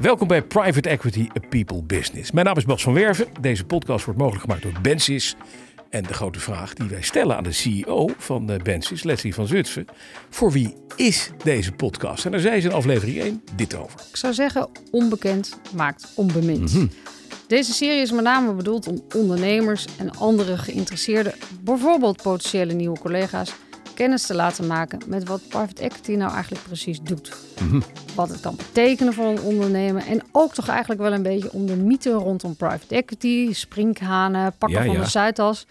Welkom bij Private Equity A People Business. Mijn naam is Bas van Werven. Deze podcast wordt mogelijk gemaakt door Bensis. En de grote vraag die wij stellen aan de CEO van eh, Bensis, Leslie van Zutphen. Voor wie is deze podcast? En daar zei ze in aflevering 1 dit over. Ik zou zeggen, onbekend maakt onbemind. Mhm. Deze serie is met name bedoeld om ondernemers en andere geïnteresseerden, bijvoorbeeld potentiële nieuwe collega's, kennis te laten maken met wat private equity nou eigenlijk precies doet. Mhm. Wat het kan betekenen voor een ondernemer en ook toch eigenlijk wel een beetje om de mythe rondom private equity, sprinkhanen, pakken Ja, van ja. de Zuidas,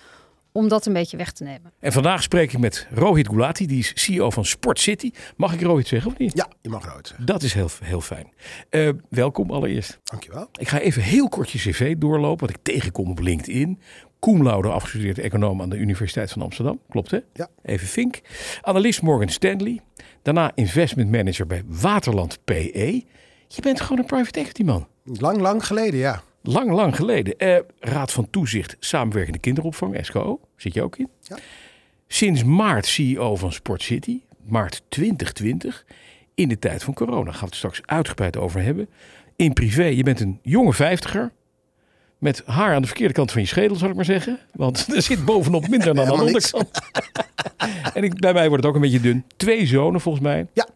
om dat een beetje weg te nemen. En vandaag spreek ik met Rohit Gulati, die is CEO van Sport City. Mag ik Rohit zeggen of niet? Ja, je mag rood zeggen. Dat is heel, heel fijn. Eh, welkom allereerst. Dankjewel. Ik ga even heel kort je cv doorlopen, wat ik tegenkom op LinkedIn. Cum laude afgestudeerd econoom aan de Universiteit van Amsterdam. Klopt hè? Ja. Even Fink. Analist Morgan Stanley. Daarna investment manager bij Waterland PE. Je bent gewoon een private equity man. Lang, lang geleden, ja. Lang, lang geleden. Eh, Raad van Toezicht Samenwerkende Kinderopvang, SKO. Zit je ook in? Ja. Sinds maart CEO van Sport City. Maart 2020. In de tijd van corona. Gaan we het straks uitgebreid over hebben. In privé, je bent een jonge vijftiger. Met haar aan de verkeerde kant van je schedel, zal ik maar zeggen. Want er zit bovenop minder dan aan de onderkant. en ik, bij mij wordt het ook een beetje dun. Twee zonen volgens mij. Ja.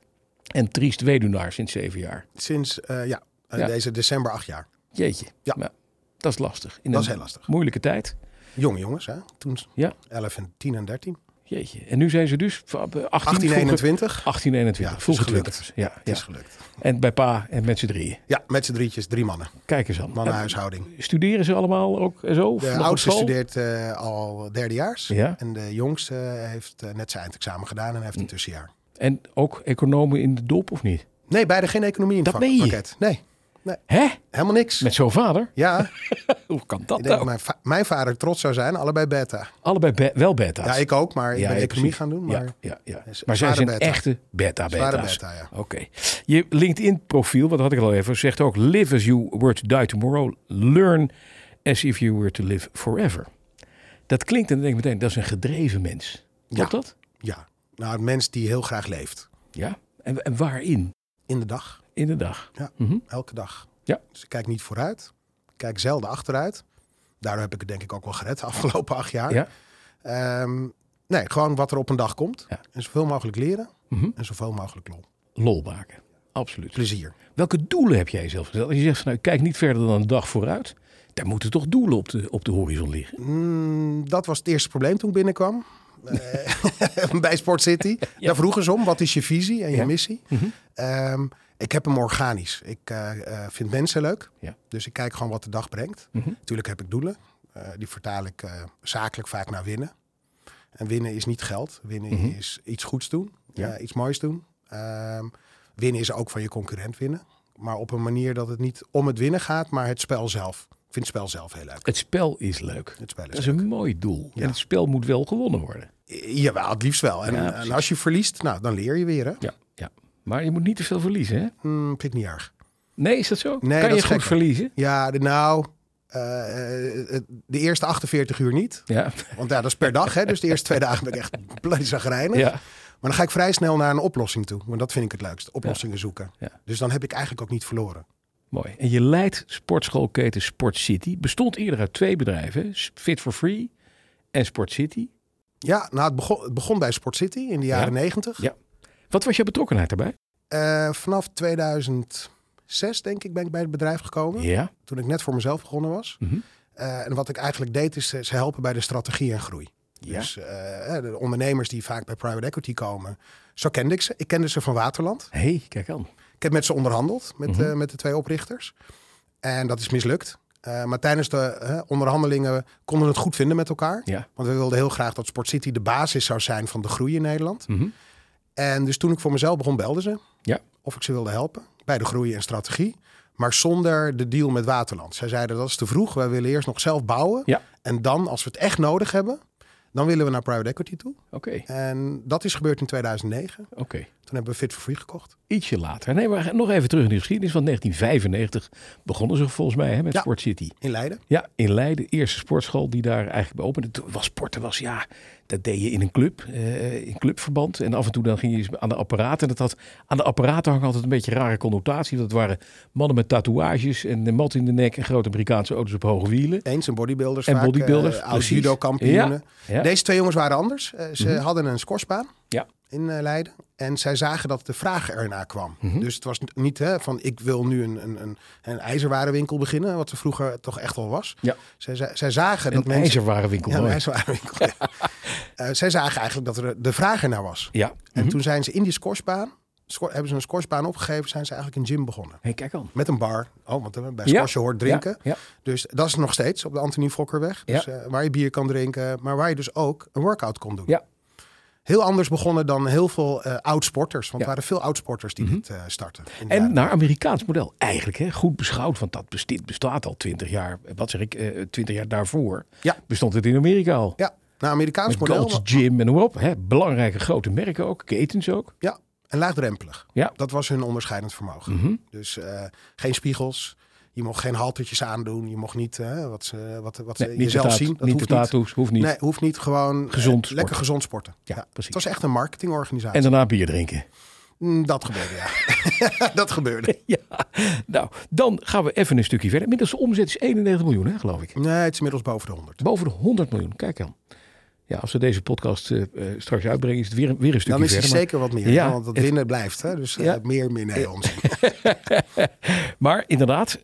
En triest weduwnaar sinds zeven jaar. Sinds, eh, ja, eh, Ja. deze december acht jaar. Jeetje. Ja. Nou, dat is lastig. In Dat een is heel lastig. Moeilijke tijd. Jonge jongens, hè. Toen Ja. 11 en 10 en 13. Jeetje. En nu zijn ze dus van, eh, 18, 18, vroeger- 21. 18, 21. Ja, vroeger gelukt. Ja, is gelukt. En bij pa en met z'n drieën. Ja, met z'n drietjes, drie mannen. Kijk eens aan. Mannenhuishouding. Eh, Studeren ze allemaal ook en zo? De oudste studeert eh, al derdejaars. Ja. En de jongste heeft eh, net zijn eindexamen gedaan en heeft een tussenjaar. En ook economen in de dop of niet? Nee, beide geen economie in Dat het pakket. Nee, Hè? helemaal niks. Met zo'n vader? Ja, Hoe kan ik dat denk dat nou? mijn, va- mijn vader trots zou zijn. Allebei beta. Allebei be- wel beta's. Ja, ik ook, maar ik Ja, ben ja, economie gaan doen. Maar Ja, ja, Maar zij zijn beta. echte beta-beta's. Beta, ja. Oké. Je LinkedIn-profiel, wat had ik al even, zegt ook... Live as you were to die tomorrow. Learn as if you were to live forever. Dat klinkt, en dan denk ik meteen, dat is een gedreven mens. Klopt Ja. dat? ja, nou, een mens die heel graag leeft. Ja. En, en waarin? In de dag. In de dag. Ja. Mhm. Elke dag. Ja. Dus ik kijk niet vooruit. Ik kijk zelden achteruit. Daardoor heb ik het denk ik ook wel gered de afgelopen acht jaar. Ja. Ehm, nee, gewoon wat er op een dag komt. Ja. En zoveel mogelijk leren. Mhm. En zoveel mogelijk lol. Lol maken. Absoluut. Plezier. Welke doelen heb jij zelf gesteld? Als je zegt, van, nou, kijk niet verder dan een dag vooruit. Daar moeten toch doelen op de, op de horizon liggen? Mm, dat was het eerste probleem toen ik binnenkwam. Bij Sport City. Daar vroegen ze om, wat is je visie en je Ja. missie? Mhm. Ehm, ik heb hem organisch. Ik eh, eh, vind mensen leuk. Ja. Dus ik kijk gewoon wat de dag brengt. Mhm. Natuurlijk heb ik doelen. Eh, die vertaal ik zakelijk vaak naar winnen. En winnen is niet geld. Winnen Mhm. is iets goeds doen. Ja. iets moois doen. Ehm, winnen is ook van je concurrent winnen. Maar op een manier dat het niet om het winnen gaat, maar het spel zelf. Ik vind het spel zelf heel leuk. Het spel is leuk. Het spel is Dat is leuk. een mooi doel. Ja. En het spel moet wel gewonnen worden. Jawel, het liefst wel. En, Ja, en precies. als je verliest, nou, dan leer je weer. Hè? Ja, ja. Maar je moet niet te veel verliezen, hè? Hmm, vind ik niet erg. Nee, is dat zo? Nee, kan dat je goed gek. verliezen? Ja, nou, eh, eh, de eerste 48 uur niet. Ja. Want ja, dat is per dag. Hè? Dus de eerste twee dagen ben ik echt bloody zagrijnig. ja. Maar dan ga ik vrij snel naar een oplossing toe. Want dat vind ik het leukst. Oplossingen zoeken. Ja. Dus dan heb ik eigenlijk ook niet verloren. Mooi. En je leidt sportschoolketen Sport City. Bestond eerder uit twee bedrijven. Fit for Free en Sport City. Ja, nou, het begon, het begon bij Sport City in de jaren Ja. 90. Ja. Wat was je betrokkenheid daarbij? Eh, vanaf 2006, denk ik, ben ik bij het bedrijf gekomen. Ja. Toen ik net voor mezelf begonnen was. Mhm. Eh, en wat ik eigenlijk deed, is eh, ze helpen bij de strategie en groei. Ja. Dus de ondernemers die vaak bij private equity komen, zo kende ik ze. Ik kende ze van Waterland. hey, kijk aan. Ik heb met ze onderhandeld, met, Mhm. met de twee oprichters. En dat is mislukt. Eh, maar tijdens de onderhandelingen konden we het goed vinden met elkaar. Ja. Want we wilden heel graag dat Sport City de basis zou zijn van de groei in Nederland. Mhm. En dus toen ik voor mezelf begon, belden ze. Ja. Of ik ze wilde helpen bij de groei en strategie. Maar zonder de deal met Waterland. Zij zeiden dat is te vroeg. Wij willen eerst nog zelf bouwen. Ja. En dan, als we het echt nodig hebben, dan willen we naar private equity toe. Oké, En dat is gebeurd in 2009. oké. Toen hebben we Fit for Free gekocht. ietsje later. Nee, maar nog even terug in de geschiedenis. Van 1995 begonnen ze volgens mij hè, met Ja. Sport City. In Leiden. Ja, in Leiden. Eerste sportschool die daar eigenlijk bij opende. Toen was sporten was, ja, dat deed je in een club. eh, in clubverband. En af en toe dan ging je aan de apparaten. En dat had, aan de apparaten hangt altijd een beetje een rare connotatie. Dat waren mannen met tatoeages en een mat in de nek. En grote Amerikaanse auto's op hoge wielen. Eens en bodybuilders En vaak. bodybuilders, eh, precies. judo-kampioenen. Ja, ja. Deze twee jongens waren anders. Eh, ze Mhm. hadden een scoresbaan Ja. in eh, Leiden. En zij zagen dat de vraag ernaar kwam. Mhm. Dus het was niet hè, van ik wil nu een, een, een, een ijzerwarenwinkel beginnen. Wat er vroeger toch echt wel was. Ja. Zij, zij, zij zagen dat Een mensen... ijzerwarenwinkel. Ja, een ijzerwarenwinkel. ja. Eh, zij zagen eigenlijk dat er de vraag ernaar was. Ja. En Mhm. toen zijn ze in die scoresbaan... Scor, hebben ze een scoresbaan opgegeven, zijn ze eigenlijk een gym begonnen. Hey, kijk aan. Met een bar. Oh, want eh, bij Ja. squashen hoort drinken. Ja, ja. Dus dat is nog steeds op de Antonie Fokkerweg. Dus, waar je bier kan drinken, maar waar je dus ook een workout kon doen. Ja. Heel anders begonnen dan heel veel eh oud-sporters. Want Ja. er waren veel oud-sporters die dit eh, starten. En jaren. naar Amerikaans model. Eigenlijk hè, goed beschouwd, want dat bestaat al twintig jaar. Wat zeg ik, eh, twintig jaar daarvoor Ja. bestond het in Amerika al. Ja, naar Amerikaans Met model. Gold's Gym en maar op. Hè. Belangrijke grote merken ook, ketens ook. Ja, en laagdrempelig. Ja. Dat was hun onderscheidend vermogen. Mhm. Dus eh, geen spiegels. Je mocht geen haltertjes aandoen. Je mocht niet eh, wat ze, wat, wat ze Nee, niet de, jezelf zien. Dat niet de hoeft niet. tattoos, hoeft niet. Nee, hoeft niet. Gewoon eh, Gezond lekker gezond sporten. Ja, Ja, precies. Het was echt een marketingorganisatie. En daarna bier drinken. Mm, Dat gebeurde, ja. dat gebeurde. Ja, nou, dan gaan we even een stukje verder. Inmiddels de omzet is 91 miljoen, hè, geloof ik. Nee, het is inmiddels boven de 100. Boven de 100 miljoen, kijk dan. Ja, als we deze podcast eh, eh, straks uitbrengen, is het weer, weer een stukje Dan is verder. maar- zeker wat meer. Ja, want het het- winnen blijft. Hè? Dus eh, Ja. meer, meer nee, omzet. Maar inderdaad,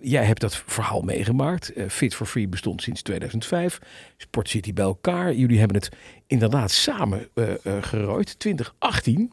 jij hebt dat verhaal meegemaakt. Fit for Free bestond sinds 2005. Sport City bij elkaar. Jullie hebben het inderdaad samen gerooid. 2018.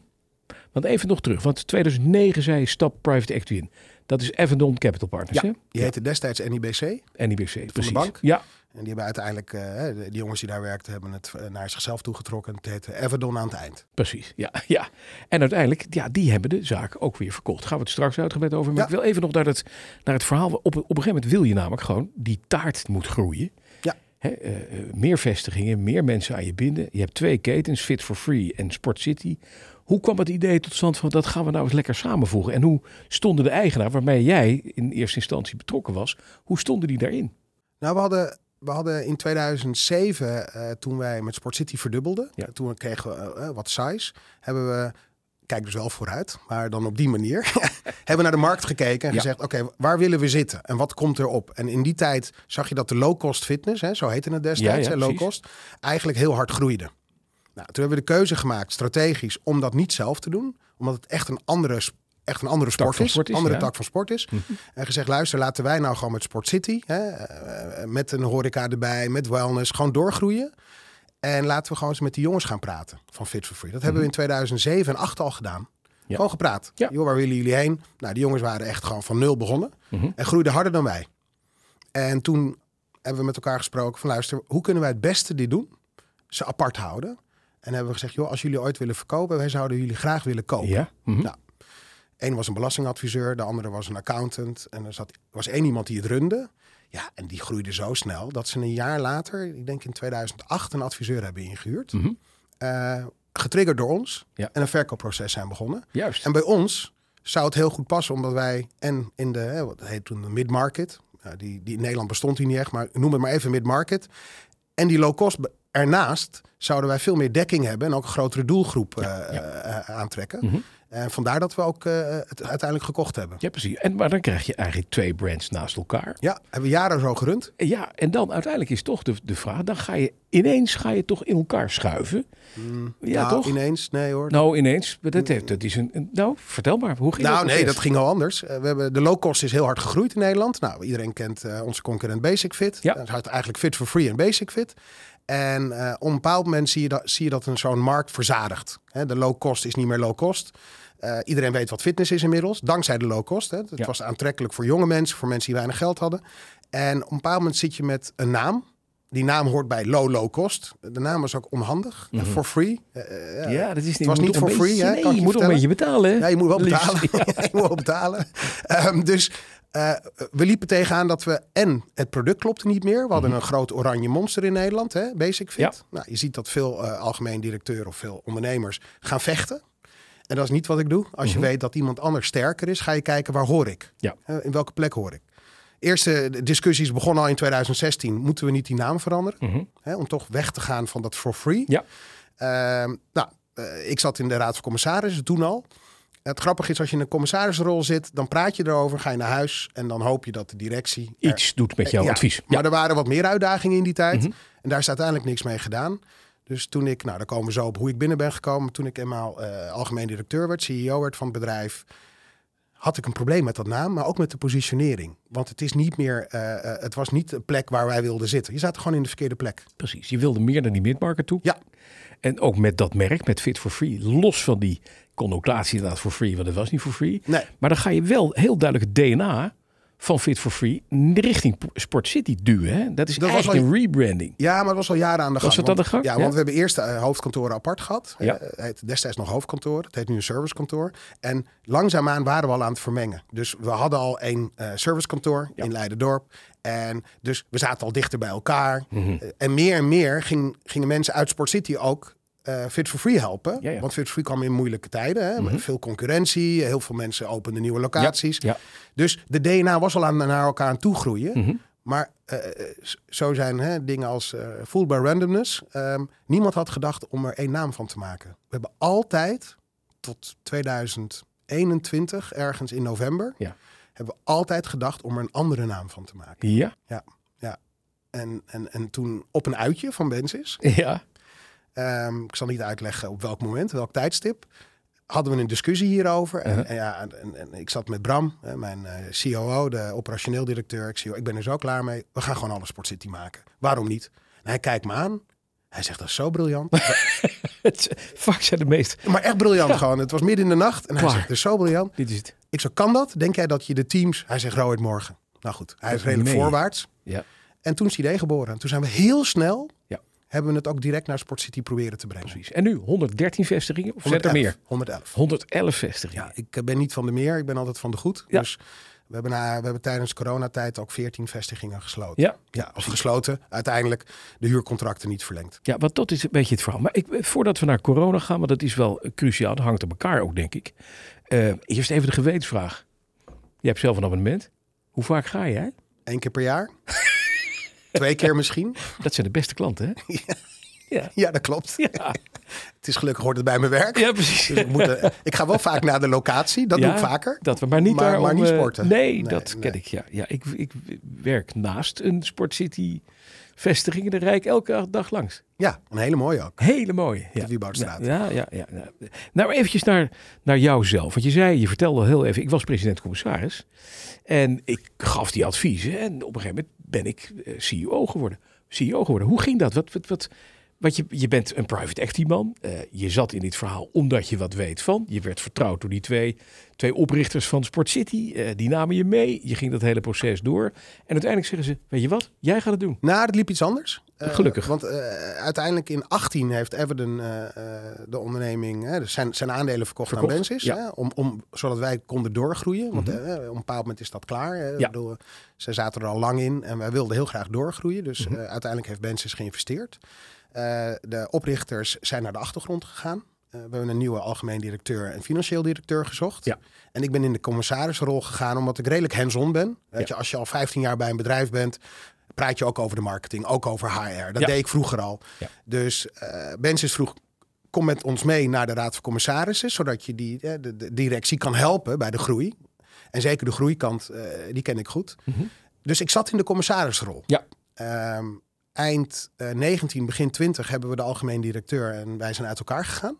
Want even nog terug. Want 2009 zei je stap private equity in. Dat is Avendon Capital Partners, Ja, hè? Die heette destijds NIBC. NIBC, precies. bank? Ja, En die hebben uiteindelijk, de die jongens die daar werkten, hebben het eh, naar zichzelf toegetrokken. Het heette Everdon aan het eind. precies. Ja, ja. En uiteindelijk, ja, die hebben de zaak ook weer verkocht. Gaan we het straks uitgebreid over. Maar Ja. ik wil even nog naar het, naar het verhaal. Op, op een gegeven moment wil je namelijk gewoon die taart moet groeien. Ja. Hè, eh, meer vestigingen, meer mensen aan je binden. Je hebt twee ketens, Fit for Free en Sport City. Hoe kwam het idee tot stand van dat gaan we nou eens lekker samenvoegen? En hoe stonden de eigenaar, waarmee jij in eerste instantie betrokken was, hoe stonden die daarin? Nou, we hadden, we hadden in 2007, eh, toen wij met Sport City verdubbelden, Ja. toen kregen we eh, wat size, hebben we, kijk dus wel vooruit, maar dan op die manier, hebben we naar de markt gekeken en Ja. gezegd, oké, waar willen we zitten en wat komt erop? En in die tijd zag je dat de low-cost fitness, hè, zo heette het destijds, Ja, low-cost, eigenlijk heel hard groeide. Nou, toen hebben we de keuze gemaakt, strategisch, om dat niet zelf te doen, omdat het echt een andere echt een andere sport is, sport is, andere ja. tak van sport is. En gezegd, luister, laten wij nou gewoon met Sport City, hè, eh, met een horeca erbij, met wellness, gewoon doorgroeien. En laten we gewoon eens met die jongens gaan praten van Fit for Free. Dat hebben we in 2007 en 2008 al gedaan. Ja. Gewoon gepraat. Ja. Joh, waar willen jullie heen? Nou, die jongens waren echt gewoon van nul begonnen. Mhm. En groeiden harder dan wij. En toen hebben we met elkaar gesproken van luister, hoe kunnen wij het beste dit doen? Ze apart houden. En hebben we gezegd, joh, als jullie ooit willen verkopen, wij zouden jullie graag willen kopen. Ja? Mhm. Nou, Eén was een belastingadviseur, de andere was een accountant. En er zat, was één iemand die het runde. Ja, en die groeide zo snel dat ze een jaar later, ik denk in 2008, een adviseur hebben ingehuurd. Mhm. Eh, getriggerd door ons. Ja. En een verkoopproces zijn begonnen. Juist. En bij ons zou het heel goed passen, omdat wij en in de, wat heet toen de mid-market, ja, die, die in Nederland bestond die niet echt, maar noem het maar even mid-market. En die low-cost ernaast zouden wij veel meer dekking hebben en ook een grotere doelgroep eh, eh, aantrekken. Mhm. En vandaar dat we ook eh, het uiteindelijk gekocht hebben. Ja, precies. En, maar dan krijg je eigenlijk twee brands naast elkaar. Ja, hebben we jaren zo gerund. En Ja, en dan uiteindelijk is toch de, de vraag, dan ga je ineens ga je toch in elkaar schuiven. Ja, nou, toch? ineens, nee hoor. Nou, ineens. Dat, heeft, dat is een, nou, vertel maar. Hoe ging Nou, dat nee, proces? dat ging al anders. Eh, we hebben, de low-cost is heel hard gegroeid in Nederland. Nou, iedereen kent onze concurrent Basic Fit. Ja. Dat is eigenlijk Fit for Free en Basic Fit. En eh, op een bepaald moment zie je dat, zie je dat een zo'n markt verzadigt. De low-cost is niet meer low-cost. Eh, iedereen weet wat fitness is inmiddels, dankzij de low-cost. hè. Het Ja. was aantrekkelijk voor jonge mensen, voor mensen die weinig geld hadden. En op een bepaald moment zit je met een naam. Die naam hoort bij low, low cost. De naam was ook onhandig. Mhm. For free. Eh, eh, Ja, dat is niet, Het was niet for free, beetje- hè, Nee, je je moet ook een beetje betalen. hè? Ja, je moet wel betalen. je moet wel betalen. Ehm, dus eh, we liepen tegenaan dat we... En het product klopte niet meer. We hadden een groot oranje monster in Nederland, hè, Basic Fit. Mhm. Ja. Nou, je ziet dat veel eh, algemeen directeuren of veel ondernemers gaan vechten. En dat is niet wat ik doe. Als je Mhm. weet dat iemand anders sterker is, ga je kijken waar hoor ik. Ja. Eh, in welke plek hoor ik. Eerste discussies begonnen al in 2016. Moeten we niet die naam veranderen? Mhm. Hè, om toch weg te gaan van dat for free. Ja. Ehm, nou, ik zat in de Raad van Commissarissen toen al. Het grappige is, als je in een commissarisrol zit, dan praat je erover, ga je naar huis en dan hoop je dat de directie er- Iets doet met jouw Ja, advies. Ja. Maar er waren wat meer uitdagingen in die tijd. Mhm. En daar is uiteindelijk niks mee gedaan. Dus toen ik, nou daar komen we zo op hoe ik binnen ben gekomen. Toen ik eenmaal eh, algemeen directeur werd, CEO werd van het bedrijf. Had ik een probleem met dat naam, maar ook met de positionering. Want het is niet meer, eh, eh, het was niet de plek waar wij wilden zitten. Je zat gewoon in de verkeerde plek. Precies. Je wilde meer naar die midmarket toe. Ja. En ook met dat merk, met Fit for Free. Los van die connotatie inderdaad for free, want het was niet for free. Nee, Maar dan ga je wel heel duidelijk het DNA van Fit for Free richting Sport City duwen. Hè? Dat is Dat was een rebranding. Ja, maar het was al jaren aan de gang. Was het aan de Want- gang? Ja, Ja. want we hebben eerst eh, hoofdkantoren apart gehad. Ja. Eh, het destijds nog hoofdkantoor. Het heet nu een servicekantoor. En langzaamaan waren we al aan het vermengen. Dus we hadden al een eh, servicekantoor Ja. in Leiderdorp. En dus we zaten al dichter bij elkaar. Mhm. En meer en meer ging, gingen mensen uit Sport City ook eh, Fit for Free helpen. Ja, Mhm. ja. Want Fit for Free kwam in moeilijke tijden. Hè? met Veel concurrentie. Heel veel mensen openden nieuwe locaties. Ja. Dus de DNA was al aan, naar elkaar aan toegroeien. Mhm. Maar eh, eh, zo zijn hè, dingen als full by randomness. Ehm, niemand had gedacht om er één naam van te maken. We hebben altijd tot 2021, ergens in november, Ja. hebben we altijd gedacht om er een andere naam van te maken. Ja. En, en, en toen op een uitje van Bensis, Ja. Ehm, ik zal niet uitleggen op welk moment, welk tijdstip, hadden we een discussie hierover. En, Uh-huh. en ja, en, en, ik zat met Bram, mijn eh, COO, de operationeel directeur. Ik zei, "Joh, ik ben er zo klaar mee. We gaan gewoon alle Sport City maken. Waarom niet? En hij kijkt me aan. Hij zegt, dat is zo briljant. Vaak zijn de meest. maar echt briljant Ja. gewoon. Het was midden in de nacht. En hij zegt, dat is zo briljant. Dit is het. Ik zo, kan dat? Denk jij dat je de teams... Hij zegt, Rohit morgen. Nou goed, hij is redelijk voorwaarts. Ja. En toen is het idee geboren. En toen zijn we heel snel... Ja. Hebben we het ook direct naar Sport City proberen te brengen. Precies. En nu 113 vestigingen of zijn er 111. meer? 111. 111 vestigingen. Ja, ik eh, ben niet van de meer. Ik ben altijd van de goed. Ja. Dus we hebben, na, we hebben tijdens coronatijd ook 14 vestigingen gesloten. Ja. Ja, of gesloten. Uiteindelijk de huurcontracten niet verlengd. Ja, want dat is een beetje het verhaal. Maar ik, voordat we naar corona gaan, want dat is wel eh, cruciaal, dat hangt op elkaar ook, denk ik. Eh, eerst even de gewetensvraag. Je hebt zelf een abonnement. Hoe vaak ga jij? Eén keer per jaar. Twee keer misschien. Dat zijn de beste klanten, hè? Ja. Ja, dat klopt. Ja, Het is gelukkig hoort het bij mijn werk. ja precies. Dus moeten, ik ga wel vaak naar de locatie. Dat Ja, doe ik vaker. Dat we maar niet Maar- daar maar om, niet eh, sporten. Nee, Nee, dat nee. ken ik. Ja, ja ik, ik werk naast een Sport City vestiging. en Daar rijd ik elke dag langs. Ja, een hele mooie ook. Hele mooie. Ja. De Wieboudstraat. Ja, ja, ja, ja. Nou, eventjes naar, naar jouzelf. Want je zei, je vertelde al heel even, ik was president-commissaris. En ik gaf die adviezen. En op een gegeven moment ben ik eh, CEO geworden. CEO geworden. Hoe ging dat? Wat, wat, wat, je, je bent een private equity man. Eh, je zat in dit verhaal omdat je wat weet van. Je werd vertrouwd door die twee, twee oprichters van Sport City. Eh, die namen je mee. Je ging dat hele proces door. En uiteindelijk zeggen ze, weet je wat? Jij gaat het doen. Nou, het liep iets anders. Eh, Gelukkig. Want uiteindelijk in 18 heeft Everden de onderneming hè, dus zijn, zijn aandelen verkocht, aan Bensis. ja. Mhm. Hè, om, om, zodat wij konden doorgroeien. Want eh, op een bepaald moment is dat klaar. Hè. Ja. bedoel, ze zaten er al lang in en wij wilden heel graag doorgroeien. Dus Mhm. uiteindelijk heeft Bensis geïnvesteerd. Eh, de oprichters zijn naar de achtergrond gegaan. Eh, we hebben een nieuwe algemeen directeur en financieel directeur gezocht. Ja. En ik ben in de commissarisrol gegaan omdat ik redelijk hands-on ben. Weet Ja. je, als je al 15 jaar bij een bedrijf bent, praat je ook over de marketing, ook over HR. Dat Ja. deed ik vroeger al. Ja. Dus eh Bensis vroeg, kom met ons mee naar de Raad van Commissarissen, zodat je die, de, de directie kan helpen bij de groei. En zeker de groeikant, die ken ik goed. Mhm. Dus ik zat in de commissarisrol. Ja. Ehm, eind eh, 19, begin 20 hebben we de algemeen directeur en wij zijn uit elkaar gegaan.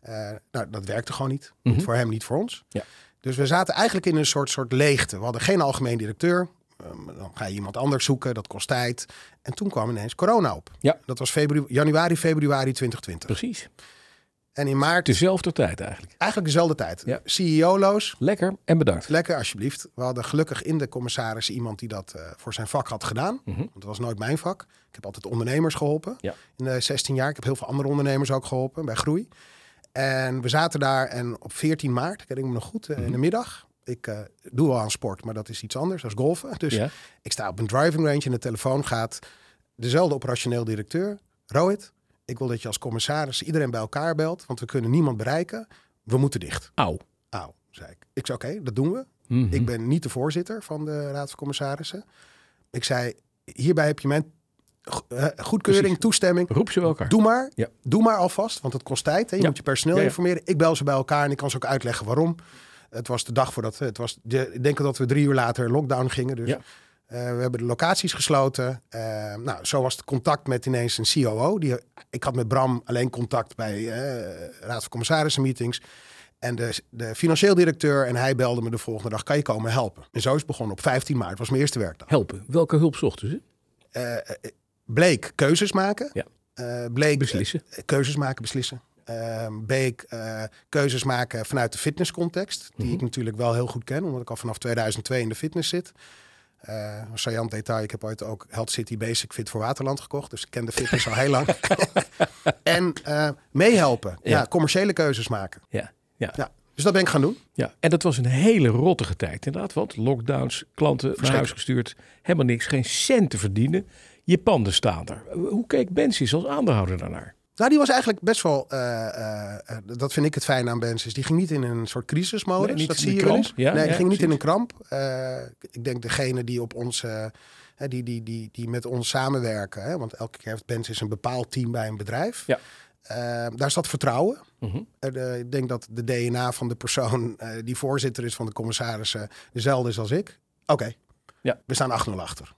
Eh, nou, dat werkte gewoon niet. Niet voor hem, niet voor ons. Ja. Dus we zaten eigenlijk in een soort, soort leegte. We hadden geen algemeen directeur. Ehm, dan ga je iemand anders zoeken, dat kost tijd. En toen kwam ineens corona op. Ja. Dat was februari, januari, februari 2020. Precies. En in maart, Dezelfde tijd eigenlijk. eigenlijk dezelfde tijd. Ja. CEO-loos, Lekker en bedankt. Lekker, alsjeblieft. We hadden gelukkig in de commissaris iemand die dat eh, voor zijn vak had gedaan. Mhm. Want het was nooit mijn vak. Ik heb altijd ondernemers geholpen. Ja. In de 16 jaar. Ik heb heel veel andere ondernemers ook geholpen bij groei. En we zaten daar en op 14 maart, ik herinner me nog goed, eh, Mhm. in de middag. Ik eh, doe wel aan sport, maar dat is iets anders. Dat is golfen. Dus Ja. ik sta op een driving range en de telefoon gaat. Dezelfde operationeel directeur. Rohit, ik wil dat je als commissaris iedereen bij elkaar belt. Want we kunnen niemand bereiken. we moeten dicht. Auw. Auw, zei ik. Ik zei, oké, dat doen we. Mhm. Ik ben niet de voorzitter van de Raad van Commissarissen. Ik zei, hierbij heb je mijn eh, goedkeuring, Precies. toestemming. Roep ze bij elkaar. Doe maar, Ja. doe maar alvast, want het kost tijd. Hè? Je Ja. moet je personeel Ja, informeren. Ik bel ze bij elkaar en ik kan ze ook uitleggen waarom. Het was de dag voordat het was. De, ik denk dat we drie uur later lockdown gingen. Dus Ja. eh, we hebben de locaties gesloten. Eh, nou, zo was het contact met ineens een COO. Die, ik had met Bram alleen contact bij eh, Raad van Commissarissen meetings. En de, de financieel directeur en hij belde me de volgende dag: kan je komen helpen? En zo is het begonnen op 15 maart. was mijn eerste werkdag. Helpen. Welke hulp zochten ze? Eh, eh, bleek keuzes maken. Ja. Eh, bleek Beslissen. eh, keuzes maken, beslissen. Eh, bleek eh, keuzes maken vanuit de fitnesscontext. Die Mhm. ik natuurlijk wel heel goed ken, omdat ik al vanaf 2002 in de fitness zit. Eh een saillant detail, ik heb ooit ook Health City Basic Fit voor Waterland gekocht. Dus ik ken de fitness al heel lang. en eh, meehelpen. Ja. Ja. commerciële keuzes maken. Ja. Ja. Ja. Dus dat ben ik gaan doen. ja. En dat was een hele rottige tijd inderdaad. Want lockdowns, klanten naar huis gestuurd. Helemaal niks. Geen cent te verdienen. Je panden staan er. Hoe keek Bensis als aandeelhouder daarnaar? Nou, die was eigenlijk best wel, eh, eh, eh, dat vind ik het fijne aan Bensis. Die ging niet in een soort crisismodus. Nee, niet dat zie je kramp. Ja, nee, die ging niet in een kramp. Ik denk degene die op ons, die, die, die, die met ons samenwerken. Hè, want elke keer heeft Bensis een bepaald team bij een bedrijf. Ja. Daar zat vertrouwen. Mhm. Ik denk dat de DNA van de persoon die voorzitter is van de commissarissen dezelfde is als ik. Oké, Ja. we staan 8-0 achter.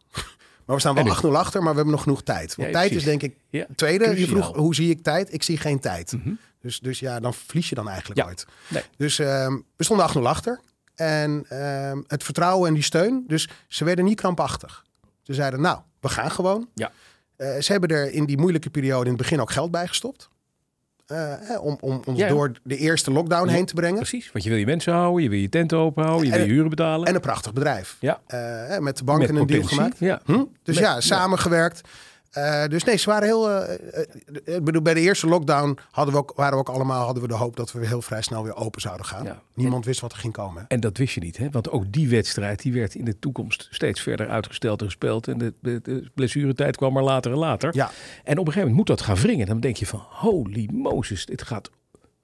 Maar we staan wel En 8-0 achter, maar we hebben nog genoeg tijd. Want Ja, tijd precies. is denk ik Ja. tweede. Je vroeg, hoe zie ik tijd? Ik zie geen tijd. Mhm. Dus, dus ja, dan verlies je dan eigenlijk Ja. Nee. Dus ehm, we stonden 8-0 achter. En ehm, het vertrouwen en die steun. Dus ze werden niet krampachtig. Ze zeiden, nou, we gaan gewoon. Ja. Eh, ze hebben er in die moeilijke periode in het begin ook geld bij gestopt. Eh, eh, om, om ons Ja, ja. door de eerste lockdown heen te brengen. Precies. Want je wil je mensen houden. Je wil je tent open houden. Je wil je En- huren betalen. En een prachtig bedrijf. ja. Eh, met de banken Met een deal gemaakt. Ja. Hm? Dus Met- ja. samengewerkt. Eh, dus nee, ze waren heel. ik bedoel, bij de eerste lockdown hadden we ook, waren we ook allemaal hadden we de hoop dat we heel vrij snel weer open zouden gaan. Ja. Niemand wist wat er ging komen. hè. En dat wist je niet, hè? want ook die wedstrijd die werd in de toekomst steeds verder uitgesteld en gespeeld. En de, de, de blessuretijd kwam maar later en later. Ja, En op een gegeven moment moet dat gaan wringen. Dan denk je van, holy Moses, dit gaat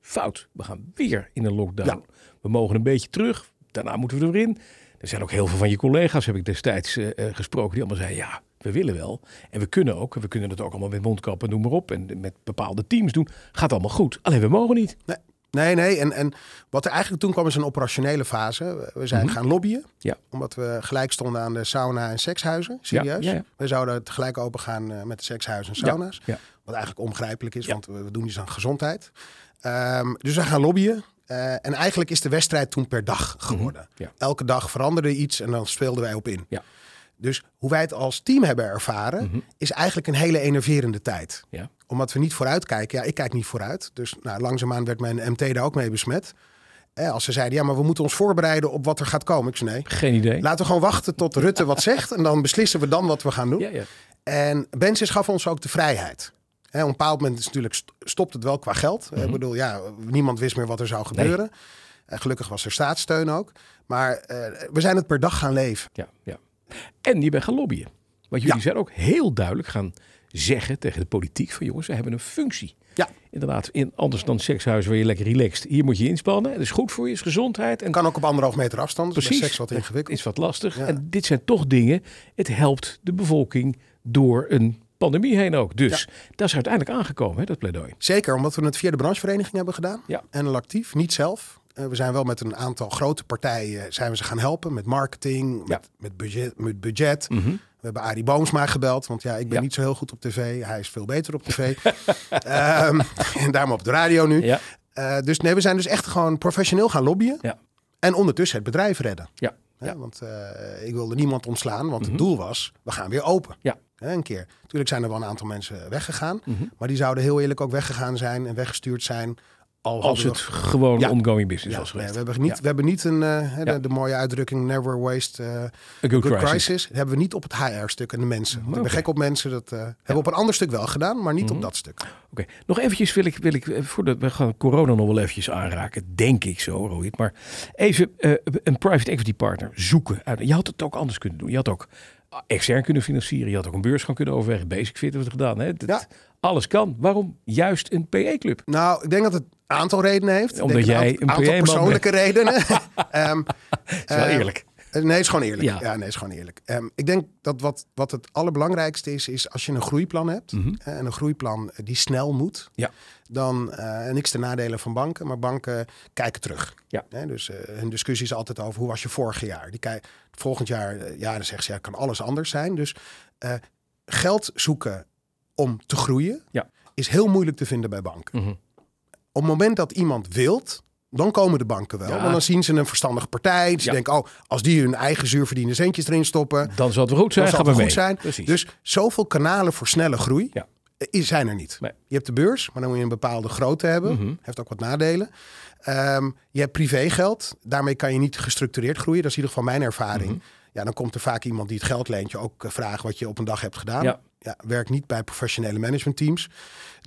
fout. We gaan weer in een lockdown. Ja. We mogen een beetje terug. Daarna moeten we er weer in. Er zijn ook heel veel van je collega's, heb ik destijds gesproken, die allemaal zeiden, ja, we willen wel. En we kunnen ook. We kunnen het ook allemaal met mondkappen, noem maar op. En met bepaalde teams doen. Gaat allemaal goed. Alleen we mogen niet. nee, nee. nee. En, en wat er eigenlijk toen kwam is een operationele fase. We- zijn gaan lobbyen. Mhm. Ja. Omdat we gelijk stonden aan de sauna en sekshuizen. Serieus. Ja, ja, ja. We zouden tegelijk open gaan eh, met de sekshuizen en sauna's. Wat eigenlijk onbegrijpelijk is, want we, doen iets aan gezondheid. Ehm, dus we gaan lobbyen. Eh, en eigenlijk is de wedstrijd toen per dag geworden. Mhm. Ja. Elke dag veranderde iets en dan speelden wij op in. Ja. Dus hoe wij het als team hebben ervaren, is eigenlijk een hele enerverende tijd. Ja. Omdat we niet vooruit kijken. Ja, ik kijk niet vooruit. Dus nou, langzaamaan werd mijn MT daar ook mee besmet. Eh, als ze zeiden, ja, maar we moeten ons voorbereiden op wat er gaat komen. Ik zei, nee, Geen idee. laten we gewoon wachten tot Rutte wat zegt. En dan beslissen we dan wat we gaan doen. Ja, ja. En Bensis gaf ons ook de vrijheid. Op een bepaald moment is natuurlijk st- stopt het wel qua geld. Mhm. Ik bedoel, ja, niemand wist meer wat er zou gebeuren. En gelukkig was er staatssteun ook. Maar eh, we zijn het per dag gaan leven. Ja, ja. En je bent gaan lobbyen. Want jullie Ja. zijn ook heel duidelijk gaan zeggen tegen de politiek van jongens, we hebben een functie. Ja. Inderdaad, in, anders dan sekshuis waar je lekker relaxed. Hier moet je inspannen. Het is goed voor je, is gezondheid. En Kan ook op anderhalf meter afstand. Dus precies, seks wat ingewikkeld. is wat lastig. Ja. En dit zijn toch dingen, het helpt de bevolking door een pandemie heen ook. Dus dat is uiteindelijk aangekomen, hè, dat pleidooi. Zeker, omdat we het via de branchevereniging hebben gedaan. Ja. En actief, niet zelf. Eh, we zijn wel met een aantal grote partijen zijn we ze gaan helpen. Met marketing, Ja. met, met budget. Met budget. Mhm. We hebben Arie Boomsma gebeld. Want ja, ik ben Ja. niet zo heel goed op tv. Hij is veel beter op tv. Ehm, en daarom op de radio nu. Ja, Eh, dus nee, we zijn dus echt gewoon professioneel gaan lobbyen. Ja. En ondertussen het bedrijf redden. ja, Hè. Want eh, ik wilde niemand ontslaan, want Mhm. het doel was, we gaan weer open. Ja. Hè, een keer. Natuurlijk zijn er wel een aantal mensen weggegaan. Mhm. Maar die zouden heel eerlijk ook weggegaan zijn en weggestuurd zijn. Al Als het gewoon Ja. ongoing business ja, was nee, geweest. we, hebben niet, Ja. we hebben niet een, eh, de, de mooie uitdrukking never waste A a good, good crisis. crisis. Dat hebben we niet op het HR-stuk en de mensen. Ik ben gek op mensen. Dat eh, hebben we op een ander stuk wel gedaan, maar niet Mhm. op dat stuk. Oké, nog eventjes wil ik, wil ik, voordat we gaan corona nog wel eventjes aanraken, denk ik zo, Rohit. Maar even een private equity partner zoeken. Je had het ook anders kunnen doen. Je had ook extern kunnen financieren. Je had ook een beurs gaan kunnen overwegen. Basic Fit hebben we het gedaan. Hè? Dat- Ja. Alles kan. Waarom juist een PE-club? Nou, ik denk dat het een aantal redenen heeft. Omdat jij een aantal persoonlijke redenen. Ehm, Dat is wel eh, eerlijk. Eh, Nee, het is gewoon eerlijk. Ja. Ja, nee, het is gewoon eerlijk. Ehm, ik denk dat wat, wat het allerbelangrijkste is, is als je een groeiplan hebt. Mhm. en een groeiplan eh, die snel moet. Ja. Dan eh, niks ten nadelen van banken, maar banken kijken terug. Ja. Dus hun discussie is altijd over hoe was je vorig jaar. Die kijk, volgend jaar, ja, dan zeggen ze ja, kan alles anders zijn. Dus geld zoeken om te groeien Ja. is heel moeilijk te vinden bij banken. Mhm. Op het moment dat iemand wilt, dan komen de banken wel. Ja. Want dan zien ze een verstandige partij. Ze Ja. denken, oh, als die hun eigen zuurverdiende centjes erin stoppen, Dan zal het goed zijn. dan zal het goed mee. zijn. Precies. Dus zoveel kanalen voor snelle groei Ja. eh, zijn er niet. Nee. Je hebt de beurs, maar dan moet je een bepaalde grootte hebben. Mhm. Heeft ook wat nadelen. Ehm, je hebt privégeld. Daarmee kan je niet gestructureerd groeien. Dat is in ieder geval mijn ervaring. Mhm. Ja, dan komt er vaak iemand die het geld leent je ook eh, vragen wat je op een dag hebt gedaan. Ja. Ja, werkt niet bij professionele managementteams.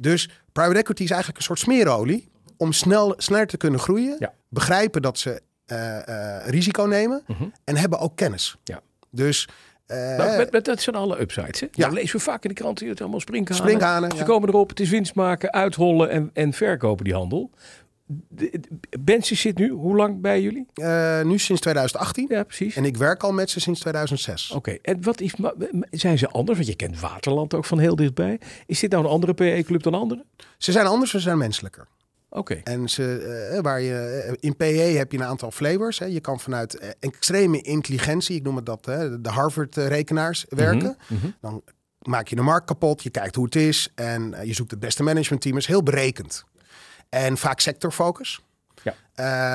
Dus private equity is eigenlijk een soort smeerolie om snel, sneller te kunnen groeien. Ja. Begrijpen dat ze eh, eh, risico nemen Mhm. en hebben ook kennis. Ja. Dus eh, Nou, met, met, dat zijn alle upsides. Hè? Ja. Dat lezen we vaak in de krant. Het allemaal sprinkhanen. Sprinkhanen, Ze ja. komen erop. Het is winst maken, uithollen en, en verkopen die handel. De- de- Bensi zit nu hoe lang bij jullie? nu sinds 2018 Ja, precies. en ik werk al met ze sinds 2006. Oké, en wat is, zijn ze anders? Want je kent Waterland ook van heel dichtbij. Is dit nou een andere PE-club dan andere? Ze zijn anders, ze zijn menselijker. Oké. En ze, eh, waar je, eh, in PE heb je een aantal flavors. Hè. Je kan vanuit eh, extreme intelligentie, ik noem het dat, hè, de Harvard-rekenaars werken. Mhm. Dan maak je de markt kapot, je kijkt hoe het is en je zoekt het beste managementteam. is heel berekend. En vaak sectorfocus. Ja.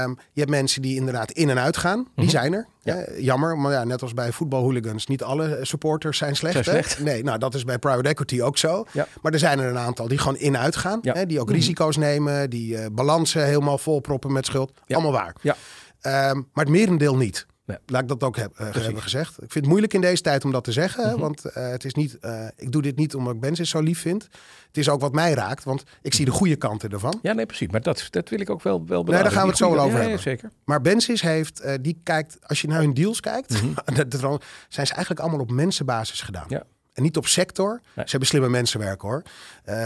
Ehm, je hebt mensen die inderdaad in en uit gaan. Die zijn er. Ja. Eh, jammer, maar ja, net als bij voetbalhooligans, niet alle supporters zijn slecht. Zijn slecht. Nee, nou dat is bij private equity ook zo. Ja. Maar er zijn er een aantal die gewoon in en uit gaan. Hè? Die ook Mhm. risico's nemen, die eh, balansen helemaal volproppen met schuld. Allemaal waar. Ja. Ehm, maar het merendeel niet. Nee. Laat ik dat ook heb, eh, hebben gezegd. Ik vind het moeilijk in deze tijd om dat te zeggen. Mhm. Want eh, het is niet, eh, ik doe dit niet omdat ik Bensis zo lief vind. Het is ook wat mij raakt, want ik zie de goede kanten ervan. Ja, nee, precies. Maar dat, dat wil ik ook wel, wel daar benadrukken. gaan we het zo wel over ja, ja, hebben. zeker. Maar Bensis heeft, die kijkt, als je naar hun deals kijkt, dat- dat- zijn ze eigenlijk allemaal op mensenbasis gedaan. Ja. En niet op sector. Nee. Ze hebben slimme mensenwerk hoor.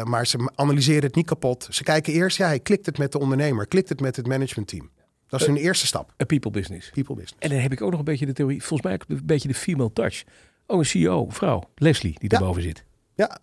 Maar ze analyseren het niet kapot. Ze kijken eerst, ja, klikt het met de ondernemer? Klikt het met het managementteam? Dat is hun eerste stap. A people business. People business. En dan heb ik ook nog een beetje de theorie, volgens mij ook een beetje de female touch. Oh, een CEO, vrouw, Leslie, die Ja. daarboven zit. Ja,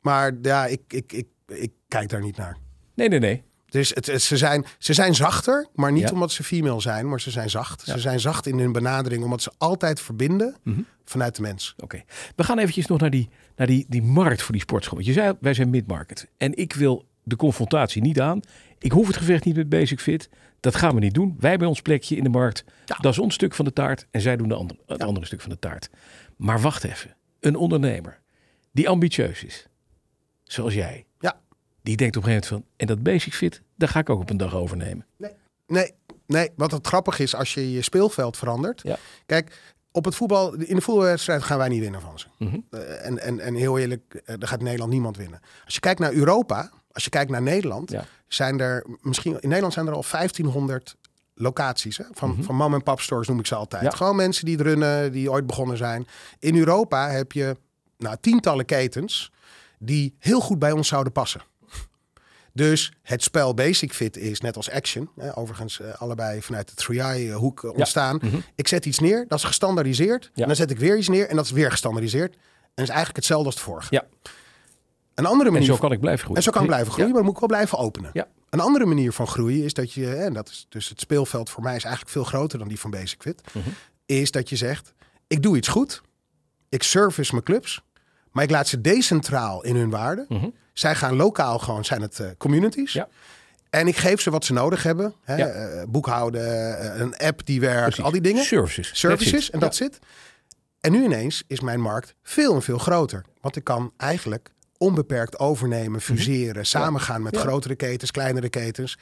maar ja, ik, ik, ik, ik kijk daar niet naar. Nee, nee, nee. Dus het, het- ze, zijn, ze zijn zachter, maar niet Ja. omdat ze female zijn, maar ze zijn zacht. Ja. Ze zijn zacht in hun benadering, omdat ze altijd verbinden Mhm. vanuit de mens. Oké. We gaan eventjes nog naar die, naar die, die markt voor die sportschool. Je zei, wij zijn mid-market. En ik wil de confrontatie niet aan. Ik hoef het gevecht niet met Basic Fit. Dat gaan we niet doen. Wij hebben ons plekje in de markt. Ja. Dat is ons stuk van de taart. En zij doen de andere, het andere stuk van de taart. Maar wacht even. Een ondernemer die ambitieus is. Zoals jij. Ja. Die denkt op een gegeven moment van... En dat Basic Fit, daar ga ik ook op een dag overnemen. Nee, nee, wat het grappig is als je je speelveld verandert. Ja. Kijk, op het voetbal, in de voetbalwedstrijd gaan wij niet winnen van ze. Mhm. Eh, en, en, en heel eerlijk, eh, daar gaat Nederland niemand winnen. Als je kijkt naar Europa, als je kijkt naar Nederland, Ja. Zijn er misschien in Nederland zijn er al 1500 locaties. Hè? Van, van mom en pap stores noem ik ze altijd. Mhm. Ja. Gewoon mensen die het runnen, die ooit begonnen zijn. In Europa heb je nou, tientallen ketens die heel goed bij ons zouden passen. Dus het spel Basic Fit is net als Action. Hè, overigens eh, allebei vanuit de 3i-hoek ontstaan. Mhm. Ik zet iets neer, dat is gestandardiseerd. Ja. En dan zet ik weer iets neer en dat is weer gestandardiseerd. En dat is eigenlijk hetzelfde als het vorige. Ja. Een andere En manier zo kan ik blijven groeien. en zo kan ik blijven groeien, Ja. maar moet ik wel blijven openen. Ja. Een andere manier van groeien is dat je, en dat is dus het speelveld voor mij is eigenlijk veel groter dan die van Basic Fit, Mhm. is dat je zegt: ik doe iets goed, ik service mijn clubs, maar ik laat ze decentraal in hun waarde. Mhm. Zij gaan lokaal gewoon, zijn het eh, communities. Ja. En ik geef ze wat ze nodig hebben. Hè? Ja. eh, boekhouden, eh, een app die werkt, Precies. al die dingen. Services. Services en dat zit. En nu ineens is mijn markt veel en veel groter. Want ik kan eigenlijk onbeperkt overnemen, fuseren, samengaan met Mhm. Grotere ketens, kleinere ketens.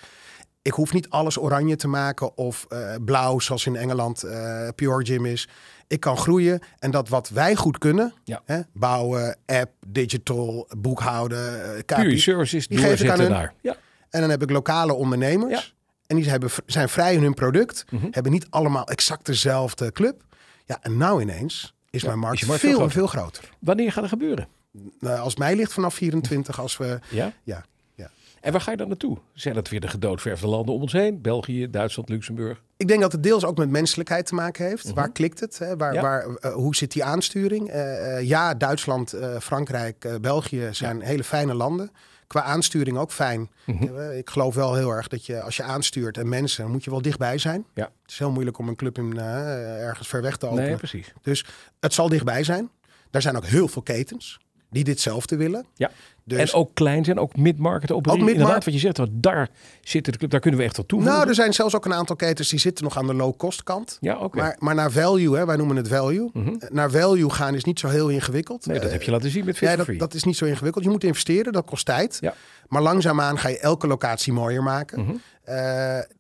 Ik hoef niet alles oranje te maken of eh, blauw, zoals in Engeland eh, Pure Gym is. Ik kan groeien en dat wat wij goed kunnen, Ja. hè, bouwen, app, digital, boekhouden, eh, KPI, Pure services Die geef ik aan hun. daar. Ja. en dan heb ik lokale ondernemers. En die hebben, zijn vrij in hun product. Mhm. Hebben niet allemaal exact dezelfde club. Ja, en nou ineens is mijn markt is veel, veel en veel groter. Wanneer gaat het gebeuren? Nou, als mij ligt vanaf 24, als we... Ja? Ja, ja. En waar ga je dan naartoe? Zijn dat weer de gedoodverfde landen om ons heen? België, Duitsland, Luxemburg? Ik denk dat het deels ook met menselijkheid te maken heeft. Waar klikt het? Hè? Waar, Mhm. Ja. waar, eh, hoe zit die aansturing? Eh, eh, ja, Duitsland, Frankrijk, België zijn hele fijne landen. Qua aansturing ook fijn. Mhm. Ik geloof wel heel erg dat je als je aanstuurt en mensen, dan moet je wel dichtbij zijn. Ja. Het is heel moeilijk om een club in, ergens ver weg te openen. Nee, precies. Dus het zal dichtbij zijn. Daar zijn ook heel veel ketens die ditzelfde willen. Ja. Dus, en ook klein zijn, ook mid-market opereren. mid-market. Inderdaad, wat je zegt, want daar zit de club, daar kunnen we echt wat toe. nou, er zijn zelfs ook een aantal ketens die zitten nog aan de low-cost kant. Ja, oké. Maar, maar naar value, hè, wij noemen het value. Mhm. Naar value gaan is niet zo heel ingewikkeld. Nee, dat Eh, heb je laten zien met Fit Ja, dat, dat is niet zo ingewikkeld. Je moet investeren, dat kost tijd. Ja. Maar langzaamaan ga je elke locatie mooier maken. Eh,